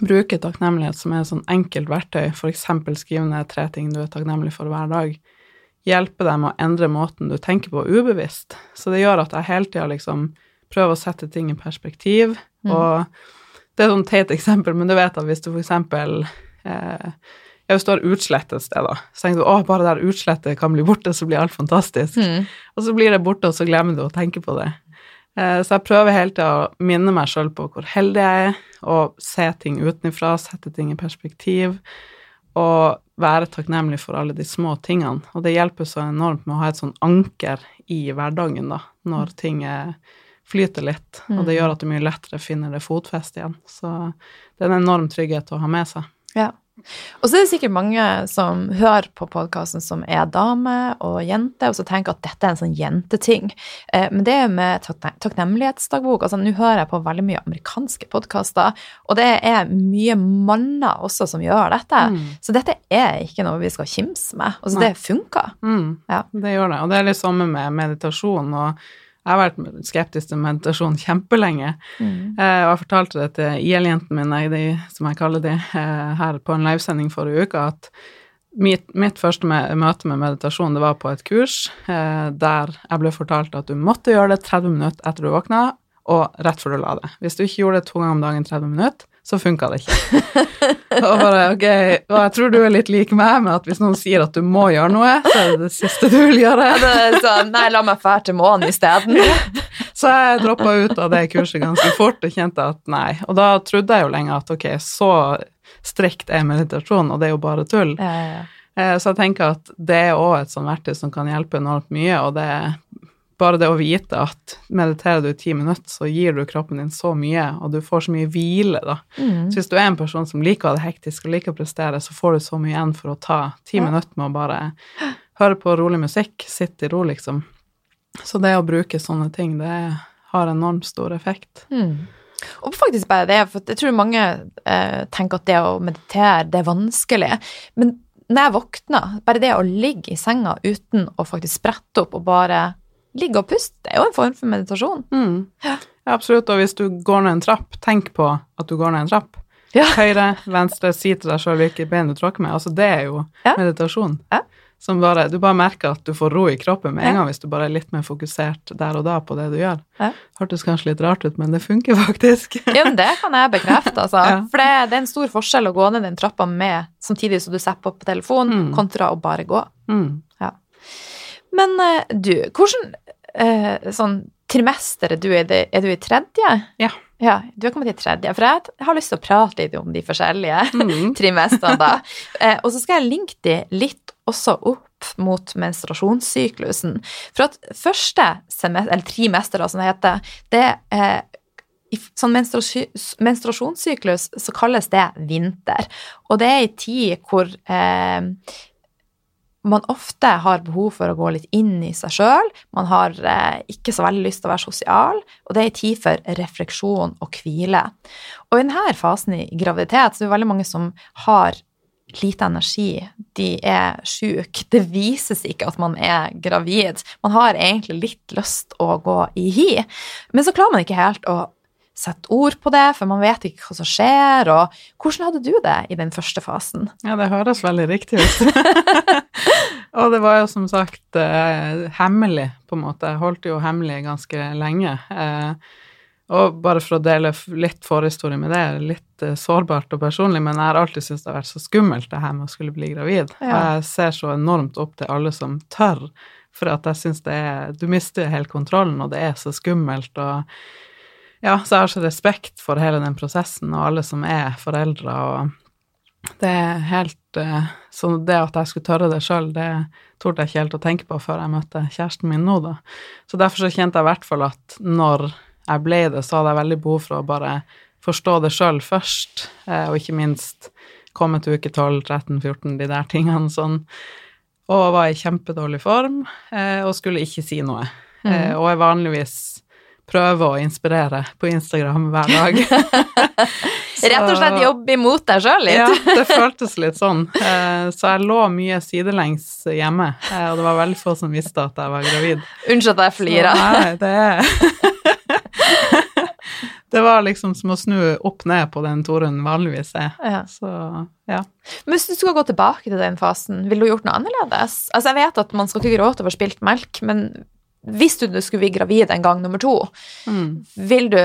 bruke takknemlighet som er et sånn enkelt verktøy, f.eks. skrive ned tre ting du er takknemlig for hver dag, hjelpe deg med å endre måten du tenker på ubevisst. Så det gjør at jeg hele tida liksom prøver å sette ting i perspektiv. Mm. Og det er sånn teit eksempel, men du vet at hvis du f.eks. Eh, ja, hvis du har utslett et sted, da, så tenker du å, bare der utslettet kan bli borte, så blir alt fantastisk. Mm. Og så blir det borte, og så glemmer du å tenke på det. Eh, så jeg prøver hele tida å minne meg sjøl på hvor heldig jeg er, og se ting utenfra, sette ting i perspektiv, og være takknemlig for alle de små tingene. Og det hjelper så enormt med å ha et sånn anker i hverdagen, da, når ting flyter litt, og det mm. gjør at du mye lettere finner det fotfestet igjen. Så det er en enorm trygghet å ha med seg. Ja. Og så er det sikkert mange som hører på podkasten som er dame og jente, og så tenker at dette er en sånn jenteting. Eh, men det er med takknemlighetsdagbok. altså Nå hører jeg på veldig mye amerikanske podkaster, og det er mye manner også som gjør dette. Mm. Så dette er ikke noe vi skal kimse med. Altså, Nei. det funker. Mm. Ja. Det gjør det. Og det er litt samme med meditasjon. og jeg har vært skeptisk til meditasjon kjempelenge. Mm. Eh, og jeg fortalte det til IL-jentene mine, de, som jeg kaller de, eh, her på en livesending forrige uke, at mitt, mitt første møte med meditasjon det var på et kurs eh, der jeg ble fortalt at du måtte gjøre det 30 minutter etter du våkna, og rett før du la det. Hvis du ikke gjorde det to ganger om dagen 30 minutter, så funka det ikke. og, bare, ok, og jeg tror du er litt lik meg med at hvis noen sier at du må gjøre noe, så er det det siste du vil gjøre. sånn, nei, la meg dra til månen isteden. så jeg droppa ut av det kurset ganske fort og kjente at nei. Og da trodde jeg jo lenge at ok, så strikt er meditasjon, og det er jo bare tull. Ja, ja. Eh, så jeg tenker at det er òg et sånt verktøy som kan hjelpe enormt mye, og det bare det å vite at mediterer du i ti minutter, så gir du kroppen din så mye, og du får så mye hvile, da. Mm. Så hvis du er en person som liker å ha det hektisk og liker å prestere, så får du så mye igjen for å ta ti ja. minutter med å bare høre på rolig musikk, sitte i ro, liksom. Så det å bruke sånne ting, det har enormt stor effekt. Mm. Og faktisk bare det, for jeg tror mange eh, tenker at det å meditere, det er vanskelig. Men når jeg våkner, bare det å ligge i senga uten å faktisk sprette opp og bare ligge og puste det er jo en form for meditasjon. Mm. Ja. ja. absolutt. Og hvis du går ned en trapp, tenk på at du går ned en trapp. Ja. Høyre, venstre, si til deg sjøl hvilke ben du tråkker med. Altså, det er jo ja. meditasjon. Som bare, du bare merker at du får ro i kroppen med en gang hvis du bare er litt mer fokusert der og da på det du gjør. Ja. Hørtes kanskje litt rart ut, men det funker faktisk. ja, men det kan jeg bekrefte, altså. For det, det, er en stor forskjell å gå ned den trappa med samtidig som du sepper på telefonen, mm. kontra å bare gå. Mm. Ja. Men uh, du, hvordan uh, sånn trimester er du i? Er du i tredje? Ja. Ja, du har kommet i tredje. For jeg har lyst til å prate litt om de forskjellige mm. trimestrene, da. Uh, og så skal jeg linke de litt også opp mot menstruasjonssyklusen. For at første semester, eller trimester, da, som det heter, det i sånn menstruasjonssyklus så kalles det vinter. Og det er ei tid hvor eh, man ofte har behov for å gå litt inn i seg sjøl. Man har eh, ikke så veldig lyst til å være sosial, og det er en tid for refleksjon og hvile. Og i denne fasen i graviditet så er det veldig mange som har lite energi, de er sjuke. Det vises ikke at man er gravid. Man har egentlig litt lyst å gå i hi, men så klarer man ikke helt å sette ord på det, for man vet ikke hva som skjer. og Hvordan hadde du det i den første fasen? Ja, det høres veldig riktig ut. og det var jo som sagt eh, hemmelig, på en måte. Jeg holdt jo hemmelig ganske lenge. Eh, og bare for å dele litt forhistorie med det, litt eh, sårbart og personlig, men jeg har alltid syntes det har vært så skummelt det her med å skulle bli gravid. Ja. Og jeg ser så enormt opp til alle som tør, for at jeg syns det er Du mister helt kontrollen, og det er så skummelt. og ja, så jeg har så respekt for hele den prosessen og alle som er foreldre, og det er helt uh, Så det at jeg skulle tørre det sjøl, det torde jeg ikke helt å tenke på før jeg møtte kjæresten min nå, da. Så derfor så kjente jeg i hvert fall at når jeg ble det, så hadde jeg veldig behov for å bare forstå det sjøl først, uh, og ikke minst komme til uke 12, 13, 14, de der tingene sånn. Og var i kjempedårlig form, uh, og skulle ikke si noe. Mm. og er vanligvis prøve å inspirere på Instagram hver dag. så, Rett og slett jobbe imot deg sjøl litt? ja, det føltes litt sånn. Eh, så jeg lå mye sidelengs hjemme, eh, og det var veldig få som visste at jeg var gravid. Unnskyld at jeg flirer. Nei, det er Det var liksom som å snu opp ned på den Torunn vanligvis er. Ja. Så, ja. Men hvis du skulle gå tilbake til den fasen, ville du gjort noe annerledes? Altså, jeg vet at man skal ikke gråte over spilt melk, men hvis du skulle bli gravid en gang nummer to, mm. vil, du,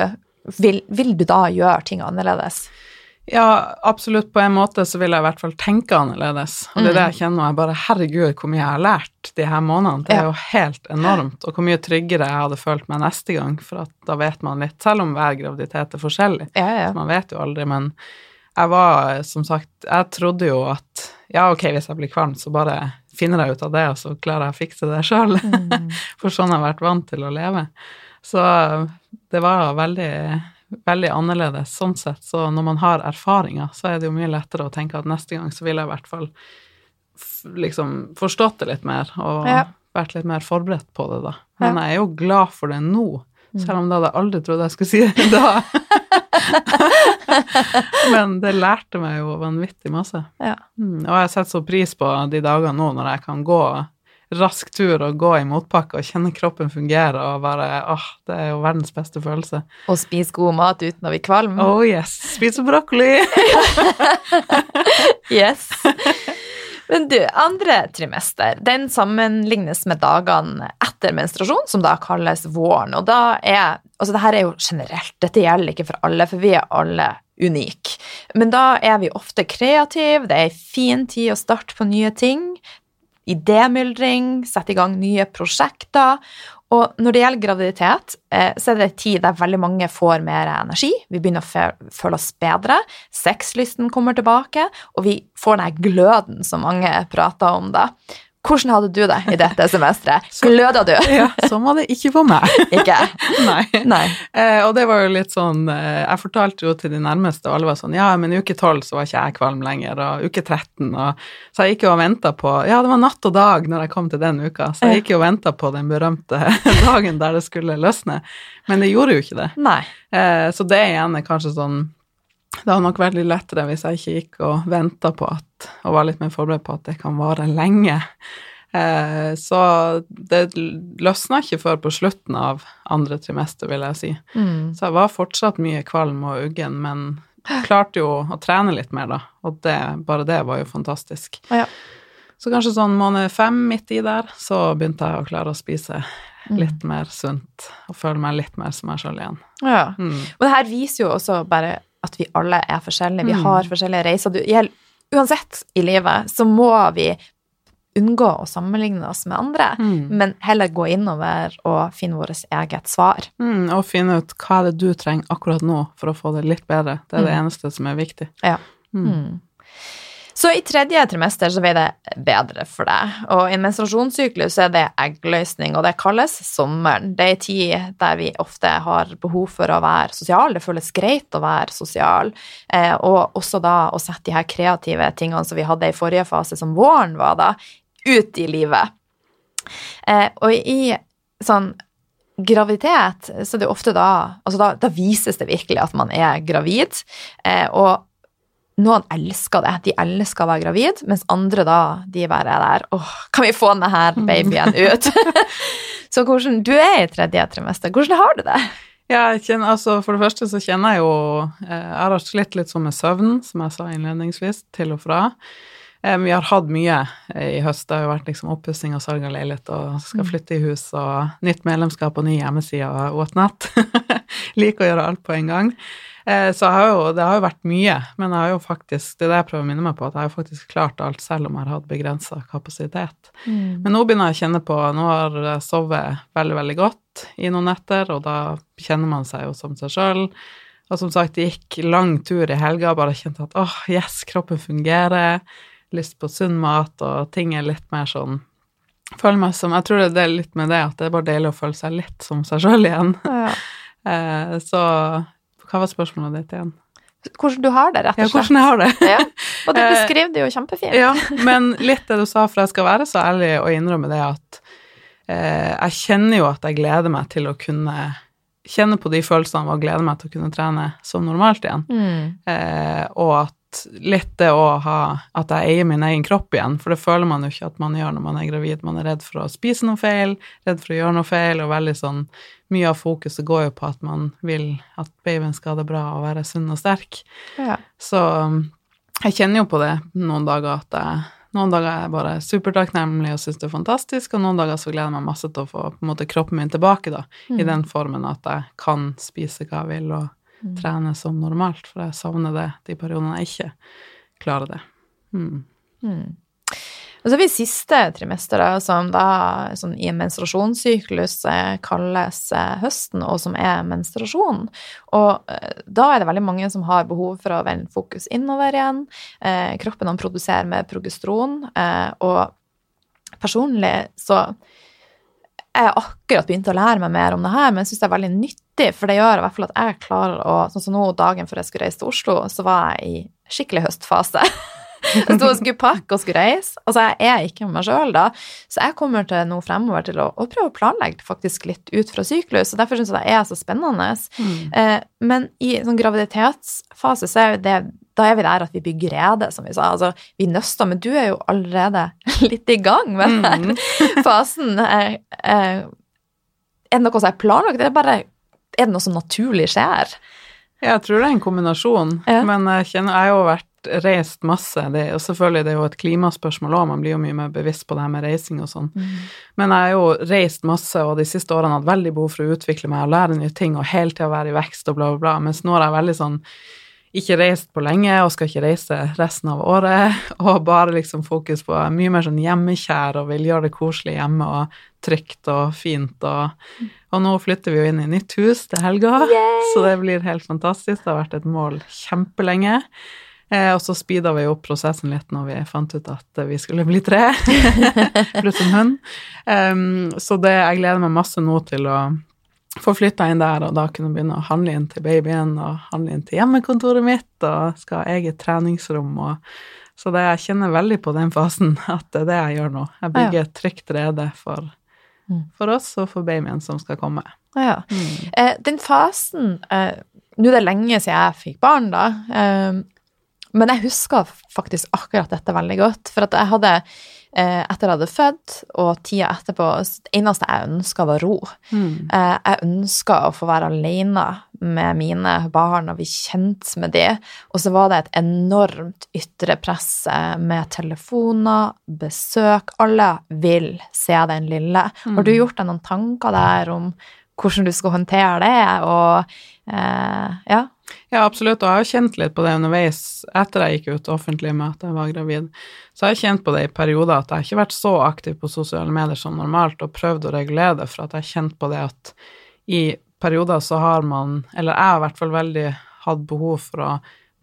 vil, vil, du da gjøre ting annerledes? Ja, absolutt. På en måte så vil jeg i hvert fall tenke annerledes. Og det er det jeg kjenner nå. Jeg bare Herregud, hvor mye jeg har lært de her månedene. Det er jo helt enormt. Og hvor mye tryggere jeg hadde følt meg neste gang, for da vet man litt. Selv om hver graviditet er forskjellig. Ja, ja. Så man vet jo aldri. Men jeg var, som sagt Jeg trodde jo at ja, ok, hvis jeg blir kvalm, så bare finner jeg ut av det, og så klarer jeg å fikse det sjøl. Mm. For sånn har jeg vært vant til å leve. Så det var veldig, veldig annerledes sånn sett. Så når man har erfaringer, så er det jo mye lettere å tenke at neste gang så vil jeg i hvert fall liksom forstått det litt mer, og ja. vært litt mer forberedt på det, da. Men ja. jeg er jo glad for det nå, mm. selv om det hadde jeg aldri trodd jeg skulle si det da. Men det lærte meg jo vanvittig masse. Ja. Mm, og jeg setter så pris på de dagene nå når jeg kan gå rask tur og gå i motbakke og kjenne kroppen fungere og bare åh, det er jo verdens beste følelse. Og spise god mat uten å bli kvalm. Oh yes. Spise brokkoli. yes. Men du, andre trimester, den sammenlignes med dagene etter menstruasjon, som da kalles våren. Og da er Altså, det her er jo generelt, dette gjelder ikke for alle, for vi er alle unike. Men da er vi ofte kreative, det er ei en fin tid å starte på nye ting. Idémyldring, sette i gang nye prosjekter. Og når det gjelder graviditet, eh, så er det en tid der veldig mange får mer energi. Vi begynner å føle oss bedre. Sexlysten kommer tilbake, og vi får den gløden som mange prater om. da. Hvordan hadde du det i dette semesteret? Gløda du? ja, sånn var det ikke for meg. ikke? Nei. Nei. Eh, og det var jo litt sånn eh, Jeg fortalte jo til de nærmeste, og alle var sånn Ja, men uke 12 så var ikke jeg kvalm lenger, og uke 13 og Så jeg gikk jo og venta på Ja, det var natt og dag når jeg kom til den uka, så jeg gikk jo og venta på den berømte dagen der det skulle løsne. Men det gjorde jo ikke det. Nei. Eh, så det igjen er kanskje sånn det hadde nok vært litt lettere hvis jeg ikke gikk og venta på at Og var litt mer forberedt på at det kan vare lenge. Eh, så det løsna ikke før på slutten av andre trimester, vil jeg si. Mm. Så jeg var fortsatt mye kvalm og uggen, men klarte jo å trene litt mer, da. Og det, bare det var jo fantastisk. Ja. Så kanskje sånn måned fem midt i der, så begynte jeg å klare å spise mm. litt mer sunt og føle meg litt mer som meg sjøl igjen. Ja. Mm. Og det her viser jo også bare at vi alle er forskjellige. Vi mm. har forskjellige reiser. Du, uansett i livet så må vi unngå å sammenligne oss med andre, mm. men heller gå innover og finne vårt eget svar. Mm, og finne ut hva er det du trenger akkurat nå for å få det litt bedre. Det er det mm. eneste som er viktig. Ja. Mm. Så i tredje trimester så ble det bedre for deg, og i en menstruasjonssyklus er det eggløsning, og det kalles sommeren. Det er en tid der vi ofte har behov for å være sosial, det føles greit å være sosial, eh, og også da å sette de her kreative tingene som vi hadde i forrige fase, som våren var da, ut i livet. Eh, og i sånn graviditet, så er det ofte da Altså da, da vises det virkelig at man er gravid, eh, og noen elsker det, de elsker å være gravid, mens andre da, de bare er der åh, kan vi få denne her babyen ut? så hvordan, du er i tredje trimester, hvordan har du det? Ja, kjenner, altså For det første så kjenner jeg jo eh, Jeg har slitt litt sånn med søvn, som jeg sa innledningsvis, til og fra. Eh, vi har hatt mye i høst. Det har jo vært liksom oppussing og salg av leilighet og skal mm. flytte i hus og nytt medlemskap og ny hjemmeside og whatnot. Liker å gjøre alt på en gang. Eh, så har jo, det har jo vært mye, men jeg har jo faktisk, det er det jeg prøver å minne meg på, at jeg har faktisk klart alt selv om jeg har hatt begrensa kapasitet. Mm. Men nå begynner jeg å kjenne på Nå har jeg sovet veldig, veldig godt i noen netter, og da kjenner man seg jo som seg sjøl. Og som sagt, det gikk lang tur i helga, bare kjente at åh, oh, yes, kroppen fungerer, lyst på sunn mat, og ting er litt mer sånn Føler meg som Jeg tror det er litt med det at det er bare deilig å føle seg litt som seg sjøl igjen. Ja. Eh, så hva var spørsmålet ditt igjen? Hvordan du har det, rett og slett. Ja, hvordan jeg har det. ja. Og du beskriver det jo kjempefint. ja, men litt det du sa, for jeg skal være så ærlig og innrømme det at eh, jeg kjenner jo at jeg gleder meg til å kunne kjenne på de følelsene og glede meg til å kunne trene som normalt igjen. Mm. Eh, og at litt det å ha At jeg eier min egen kropp igjen, for det føler man jo ikke at man gjør når man er gravid. Man er redd for å spise noe feil, redd for å gjøre noe feil, og veldig sånn Mye av fokuset går jo på at man vil at babyen skal ha det bra og være sunn og sterk. Ja. Så jeg kjenner jo på det noen dager at jeg noen dager er jeg bare supertakknemlig og syns det er fantastisk, og noen dager så gleder jeg meg masse til å få på en måte kroppen min tilbake, da, mm. i den formen at jeg kan spise hva jeg vil, og mm. trene som normalt, for jeg savner det de periodene jeg ikke klarer det. Mm. Mm. Og så har vi siste trimester, som da som i en menstruasjonssyklus eh, kalles eh, høsten, og som er menstruasjon. Og eh, da er det veldig mange som har behov for å vende fokus innover igjen. Kroppen produserer med progesteron, og personlig så jeg har akkurat begynt å lære meg mer om det her, men jeg syns det er veldig nyttig, for det gjør i hvert fall at jeg klarer å Sånn som nå, dagen før jeg skulle reise til Oslo, så var jeg i skikkelig høstfase. Jeg sto og skulle pakke og skulle reise. Altså, jeg er ikke med meg sjøl da. Så jeg kommer til nå fremover til å, å, prøve å planlegge faktisk litt ut fra syklus, og derfor syns jeg det er så spennende. Mm. Eh, men i sånn graviditetsfase så er det da er vi der at vi bygger rede, som vi sa. Altså, vi nøster, men du er jo allerede litt i gang med den mm. fasen. Eh, eh, er det noe som er planlagt, eller bare er det noe som naturlig skjer? Jeg tror det er en kombinasjon, ja. men jeg kjenner jeg har jo vært reist masse. Det, og selvfølgelig det er jo et klimaspørsmål òg, man blir jo mye mer bevisst på det her med reising og sånn. Mm. Men jeg har jo reist masse, og de siste årene hatt veldig behov for å utvikle meg og lære nye ting og hele tida være i vekst og bla, bla, bla. Mens nå er jeg veldig sånn ikke reist på lenge og skal ikke reise resten av året, og bare liksom fokus på mye mer sånn hjemmekjær og vil gjøre det koselig hjemme og trygt og fint og, og nå flytter vi jo inn i nytt hus til helga, Yay! så det blir helt fantastisk. Det har vært et mål kjempelenge. Eh, og så speeda vi opp prosessen litt når vi fant ut at vi skulle bli tre, pluss en hund. Um, så det, jeg gleder meg masse nå til å få flytta inn der, og da kunne begynne å handle inn til babyen og handle inn til hjemmekontoret mitt og skal ha eget treningsrom. og så det, jeg kjenner veldig på den fasen at det er det jeg gjør nå. Jeg bygger et trygt rede for, mm. for oss og for babyen som skal komme. Ja. Mm. Eh, den fasen eh, Nå er det lenge siden jeg fikk barn, da. Men jeg husker faktisk akkurat dette veldig godt. For at jeg hadde, eh, etter jeg hadde født, og tida etterpå Det eneste jeg ønska, var ro. Mm. Eh, jeg ønska å få være alene med mine barn og bli kjent med dem. Og så var det et enormt ytre press eh, med telefoner, besøk. Alle vil se den lille. Mm. Har du gjort deg noen tanker der om hvordan du skal håndtere det, og eh, ja? Ja, absolutt, og jeg har kjent litt på det underveis etter jeg gikk ut offentlig med at jeg var gravid. Så jeg har kjent på det i perioder at jeg har ikke vært så aktiv på sosiale medier som normalt, og prøvd å regulere det, for at jeg har kjent på det at i perioder så har man, eller jeg har i hvert fall veldig hatt behov for å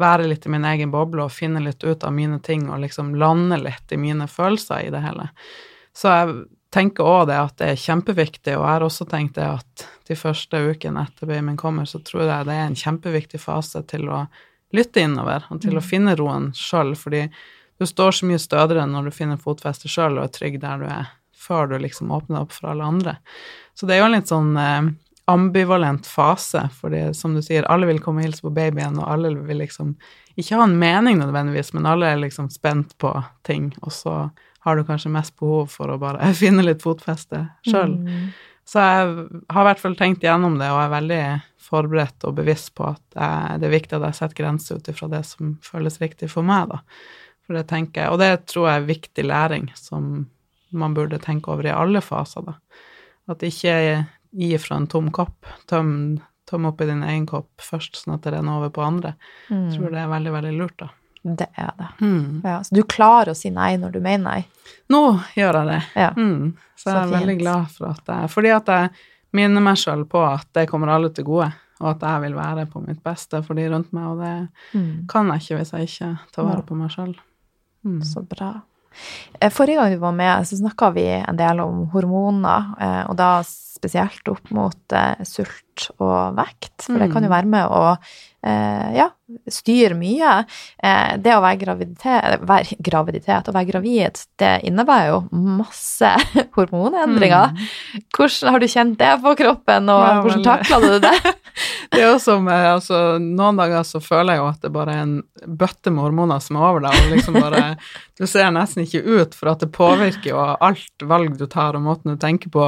være litt i min egen boble og finne litt ut av mine ting og liksom lande litt i mine følelser i det hele. Så jeg tenker òg det at det er kjempeviktig, og jeg har også tenkt det at de første ukene etter babyen kommer, så tror jeg det er en kjempeviktig fase til å lytte innover og til å finne roen sjøl, fordi du står så mye stødigere når du finner fotfeste sjøl og er trygg der du er, før du liksom åpner opp for alle andre. Så det er jo en litt sånn eh, ambivalent fase, fordi som du sier, alle vil komme og hilse på babyen, og alle vil liksom ikke ha en mening nødvendigvis, men alle er liksom spent på ting, og så har du kanskje mest behov for å bare finne litt fotfeste sjøl. Mm. Så jeg har i hvert fall tenkt gjennom det, og er veldig forberedt og bevisst på at jeg, det er viktig at jeg setter grenser ut ifra det som føles riktig for meg, da. For det tenker jeg, og det tror jeg er viktig læring som man burde tenke over i alle faser, da. At ikke gi fra en tom kopp. Tøm, tøm oppi din egen kopp først, sånn at det renner over på andre. Mm. Jeg tror det er veldig, veldig lurt, da. Det er det. Mm. Ja, så du klarer å si nei når du mener nei? Nå gjør jeg det. Ja. Mm. Så, så jeg er fint. veldig glad for at jeg Fordi at jeg minner meg sjøl på at det kommer alle til gode, og at jeg vil være på mitt beste for de rundt meg, og det mm. kan jeg ikke hvis jeg ikke tar vare på meg sjøl. Mm. Så bra. Eh, forrige gang du var med, så snakka vi en del om hormoner, eh, og da spesielt opp mot eh, sult og vekt, for det kan jo mm. være med å ja, styre mye. Det å være graviditet, være graviditet og være gravid, det innebærer jo masse hormonendringer. Mm. Hvordan har du kjent det på kroppen, og ja, hvordan takla du det? det er jo som altså, Noen dager så føler jeg jo at det bare er en bøtte med hormoner som er over deg, og liksom bare Du ser nesten ikke ut, for at det påvirker jo alt valg du tar, og måten du tenker på.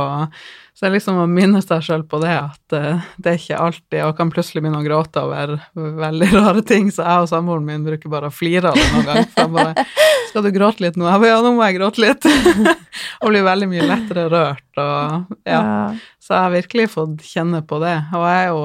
Så jeg liksom må minne seg sjøl på det, at uh, det er ikke alltid Og kan plutselig begynne å gråte over veldig rare ting, så jeg og samboeren min bruker bare å flire av det noen ganger. For jeg bare 'Skal du gråte litt nå?' Jeg bare 'Ja, nå må jeg gråte litt'. og blir veldig mye lettere rørt og ja. Så jeg har virkelig fått kjenne på det. Og jeg er jo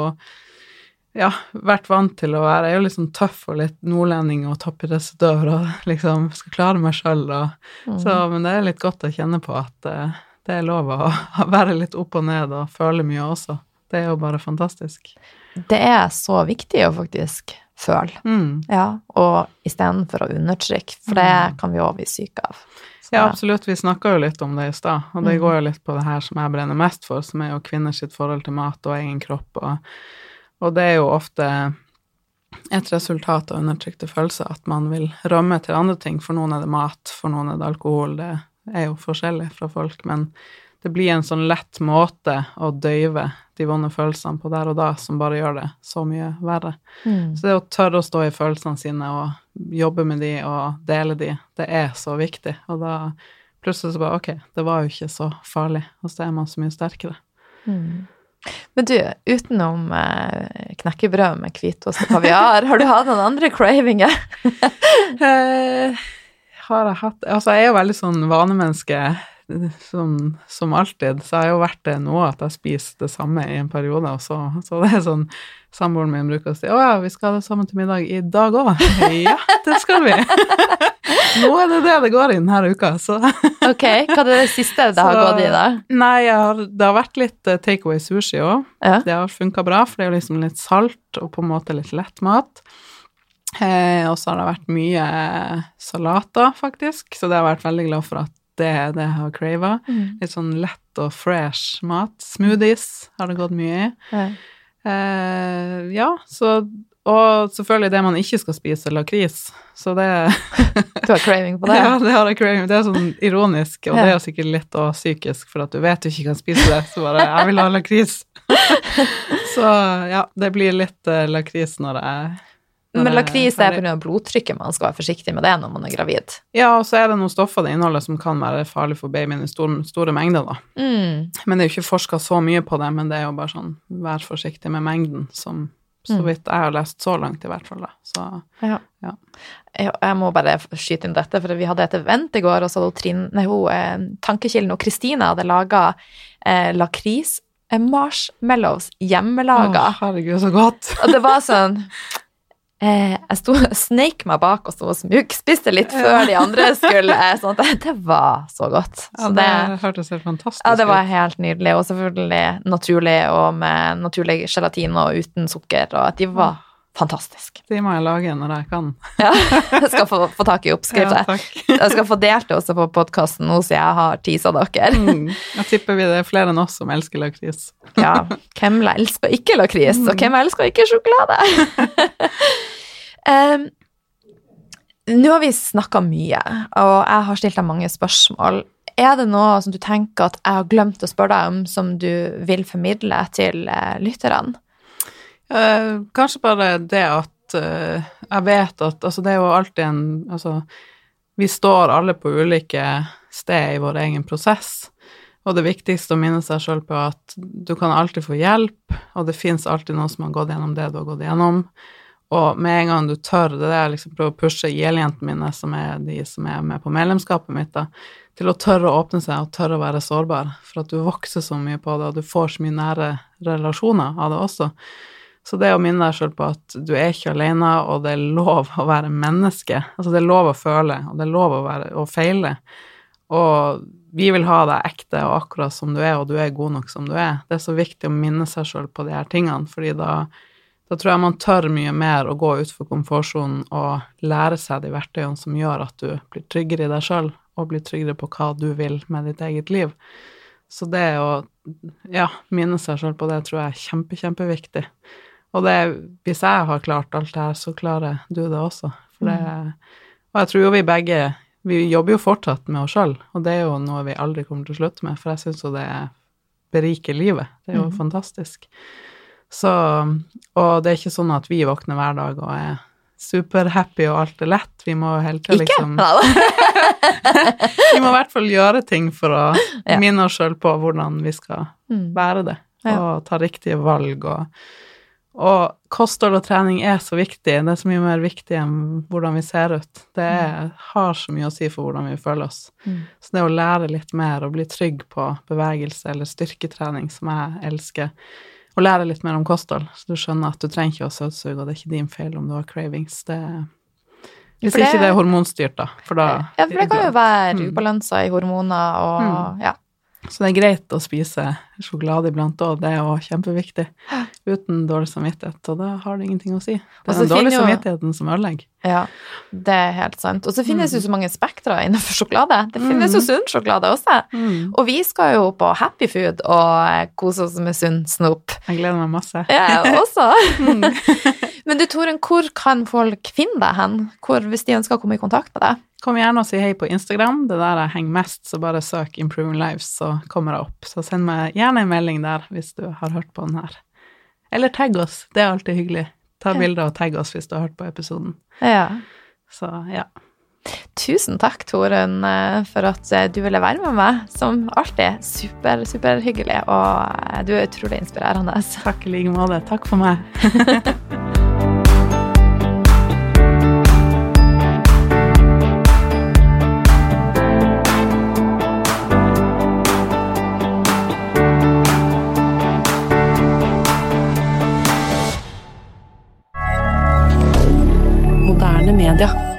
ja, vært vant til å være Jeg er jo sånn tøff og litt nordlending og toppidrettsutøver og liksom skal klare meg sjøl og mm. Så, men det er litt godt å kjenne på at uh, det er lov å være litt opp og ned og føle mye også. Det er jo bare fantastisk. Det er så viktig å faktisk føle, mm. ja, og istedenfor å undertrykke, for det mm. kan vi òg bli syke av. Så. Ja, absolutt. Vi snakka jo litt om det i stad, og det mm. går jo litt på det her som jeg brenner mest for, som er jo kvinners forhold til mat og egen kropp, og, og det er jo ofte et resultat av undertrykte følelser at man vil rømme til andre ting. For noen er det mat, for noen er det alkohol. Det er jo forskjellig fra folk, men det blir en sånn lett måte å døyve de vonde følelsene på der og da, som bare gjør det så mye verre. Mm. Så det å tørre å stå i følelsene sine og jobbe med de og dele de, det er så viktig. Og da plutselig så bare Ok, det var jo ikke så farlig, og så er man så mye sterkere. Mm. Men du, utenom eh, knekkebrød med hvitost og kaviar, har du hatt noen andre cravinger? eh, har jeg hatt Altså, jeg er jo veldig sånn vanemenneske som, som, alltid, så har jeg jo vært det nå at jeg spiser det samme i en periode, og så, så det er sånn Samboeren min bruker å si 'Å ja, vi skal ha det samme til middag i dag òg'. ja, det skal vi. nå er det det det går i denne uka, så Ok, hva er det siste det har gått i, da? Nei, har, det har vært litt uh, takeaway sushi òg. Ja. Det har funka bra, for det er jo liksom litt salt og på en måte litt lett mat. Eh, og så har det vært mye salater, faktisk, så det har jeg vært veldig glad for at det er det jeg har crava. Mm. Litt sånn lett og fresh mat. Smoothies har det gått mye i. Ja, eh, ja så Og selvfølgelig det man ikke skal spise, lakris. Så det Du har craving på det? Ja, det har jeg craving. Det er sånn ironisk, og ja. det er sikkert litt og psykisk, for at du vet du ikke kan spise det, så bare Jeg vil ha lakris. så ja, det blir litt uh, lakris når jeg men lakris er pga. blodtrykket, man skal være forsiktig med det når man er gravid. Ja, og så er det noen stoffer det inneholder som kan være farlig for babyen i store, store mengder, da. Mm. Men det er jo ikke forska så mye på det, men det er jo bare sånn vær forsiktig med mengden, som så mm. vidt jeg har lest så langt, i hvert fall, da. Så ja. ja. Jeg må bare skyte inn dette, for vi hadde et event i går, og så hadde Trine, nei, hun, eh, Tankekilden og Kristine hadde laga eh, lakris eh, marshmallows hjemmelaga. Å, herregud, så godt. og det var sånn jeg sto, og sneik meg bak og sto og smugspiste litt før de andre skulle. Sånn at det var så godt. Så ja, det, det hørtes helt fantastisk ut. Ja, det var helt nydelig. Og selvfølgelig naturlig og med naturlig gelatin og uten sukker. Og at de var fantastiske. De må jeg lage når jeg kan. Ja, jeg skal få, få tak i Ja, takk. jeg skal få delt det også på podkasten nå, så jeg har tisa dere. Mm. Jeg tipper vi det er flere enn oss som elsker lakris. Ja, hvem elsker ikke lakris, og hvem elsker ikke sjokolade? Nå har vi snakka mye, og jeg har stilt deg mange spørsmål. Er det noe som du tenker at jeg har glemt å spørre deg om, som du vil formidle til eh, lytterne? Eh, kanskje bare det at eh, jeg vet at Altså, det er jo alltid en Altså, vi står alle på ulike steder i vår egen prosess, og det viktigste å minne seg sjøl på at du kan alltid få hjelp, og det fins alltid noen som har gått gjennom det du har gått gjennom. Og med en gang du tør, det er liksom prøver å pushe IL-jentene mine, som er de som er med på medlemskapet mitt, da, til å tørre å åpne seg og tørre å være sårbar, for at du vokser så mye på det, og du får så mye nære relasjoner av det også. Så det å minne deg sjøl på at du er ikke alene, og det er lov å være menneske. Altså det er lov å føle, og det er lov å, være, å feile. Og vi vil ha deg ekte og akkurat som du er, og du er god nok som du er. Det er så viktig å minne seg sjøl på de her tingene, fordi da, da tror jeg man tør mye mer å gå utfor komfortsonen og lære seg de verktøyene som gjør at du blir tryggere i deg sjøl, og blir tryggere på hva du vil med ditt eget liv. Så det å ja, minne seg sjøl på det tror jeg er kjempe, kjempeviktig. Og det, hvis jeg har klart alt det her, så klarer du det også. For det, og jeg tror jo vi begge Vi jobber jo fortsatt med oss sjøl, og det er jo noe vi aldri kommer til å slutte med, for jeg syns jo det beriker livet. Det er jo fantastisk. Så Og det er ikke sånn at vi våkner hver dag og er superhappy og alt er lett. Vi må hele tida liksom. Vi må i hvert fall gjøre ting for å Ja. minne oss sjøl på hvordan vi skal Mm. være det, Ja. og ta riktige valg. Og, og kosthold og trening er så viktig. Det er så mye mer viktig enn hvordan vi ser ut. Det er, har så mye å si for hvordan vi føler oss. Mm. Så det å lære litt mer og bli trygg på bevegelse eller styrketrening, som jeg elsker, og lære litt mer om kosthold, så du skjønner at du trenger ikke å søtsug, og det er ikke din feil om du har cravings. Det, hvis det- ikke det er hormonstyrt, da. For da Ja, for det kan jo være Mm. ubalanser i hormoner og ja. Så det er greit å spise sjokolade iblant òg, det er jo kjempeviktig. Uten dårlig samvittighet, og da har det ingenting å si. Det er den dårlige jo- samvittigheten som ødelegger. Ja, det er helt sant. Og så finnes jo så mange spektre innenfor sjokolade. Det finnes Mm. jo sunn sjokolade også. Og vi skal jo på Happy Food og eh, kose oss med sunn snop. Jeg gleder meg masse. Ja, også. Men du Toren, hvor kan folk finne deg hen? Hvor, hvis de ønsker å komme i kontakt med deg? Kom gjerne og si hei på Instagram, det er der jeg henger mest, så bare søk Improving Lives, så kommer jeg opp. Så send meg gjerne en melding der hvis du har hørt på den her. Eller tagg oss, det er alltid hyggelig. Ta bilder og tagg oss hvis du har hørt på episoden. Ja. Så ja. Tusen takk, Torunn, eh, for at eh, du ville være med meg. Som alltid. Super, superhyggelig, og eh, du er utrolig inspirerende. Takk i like måte. Takk for meg. Canada.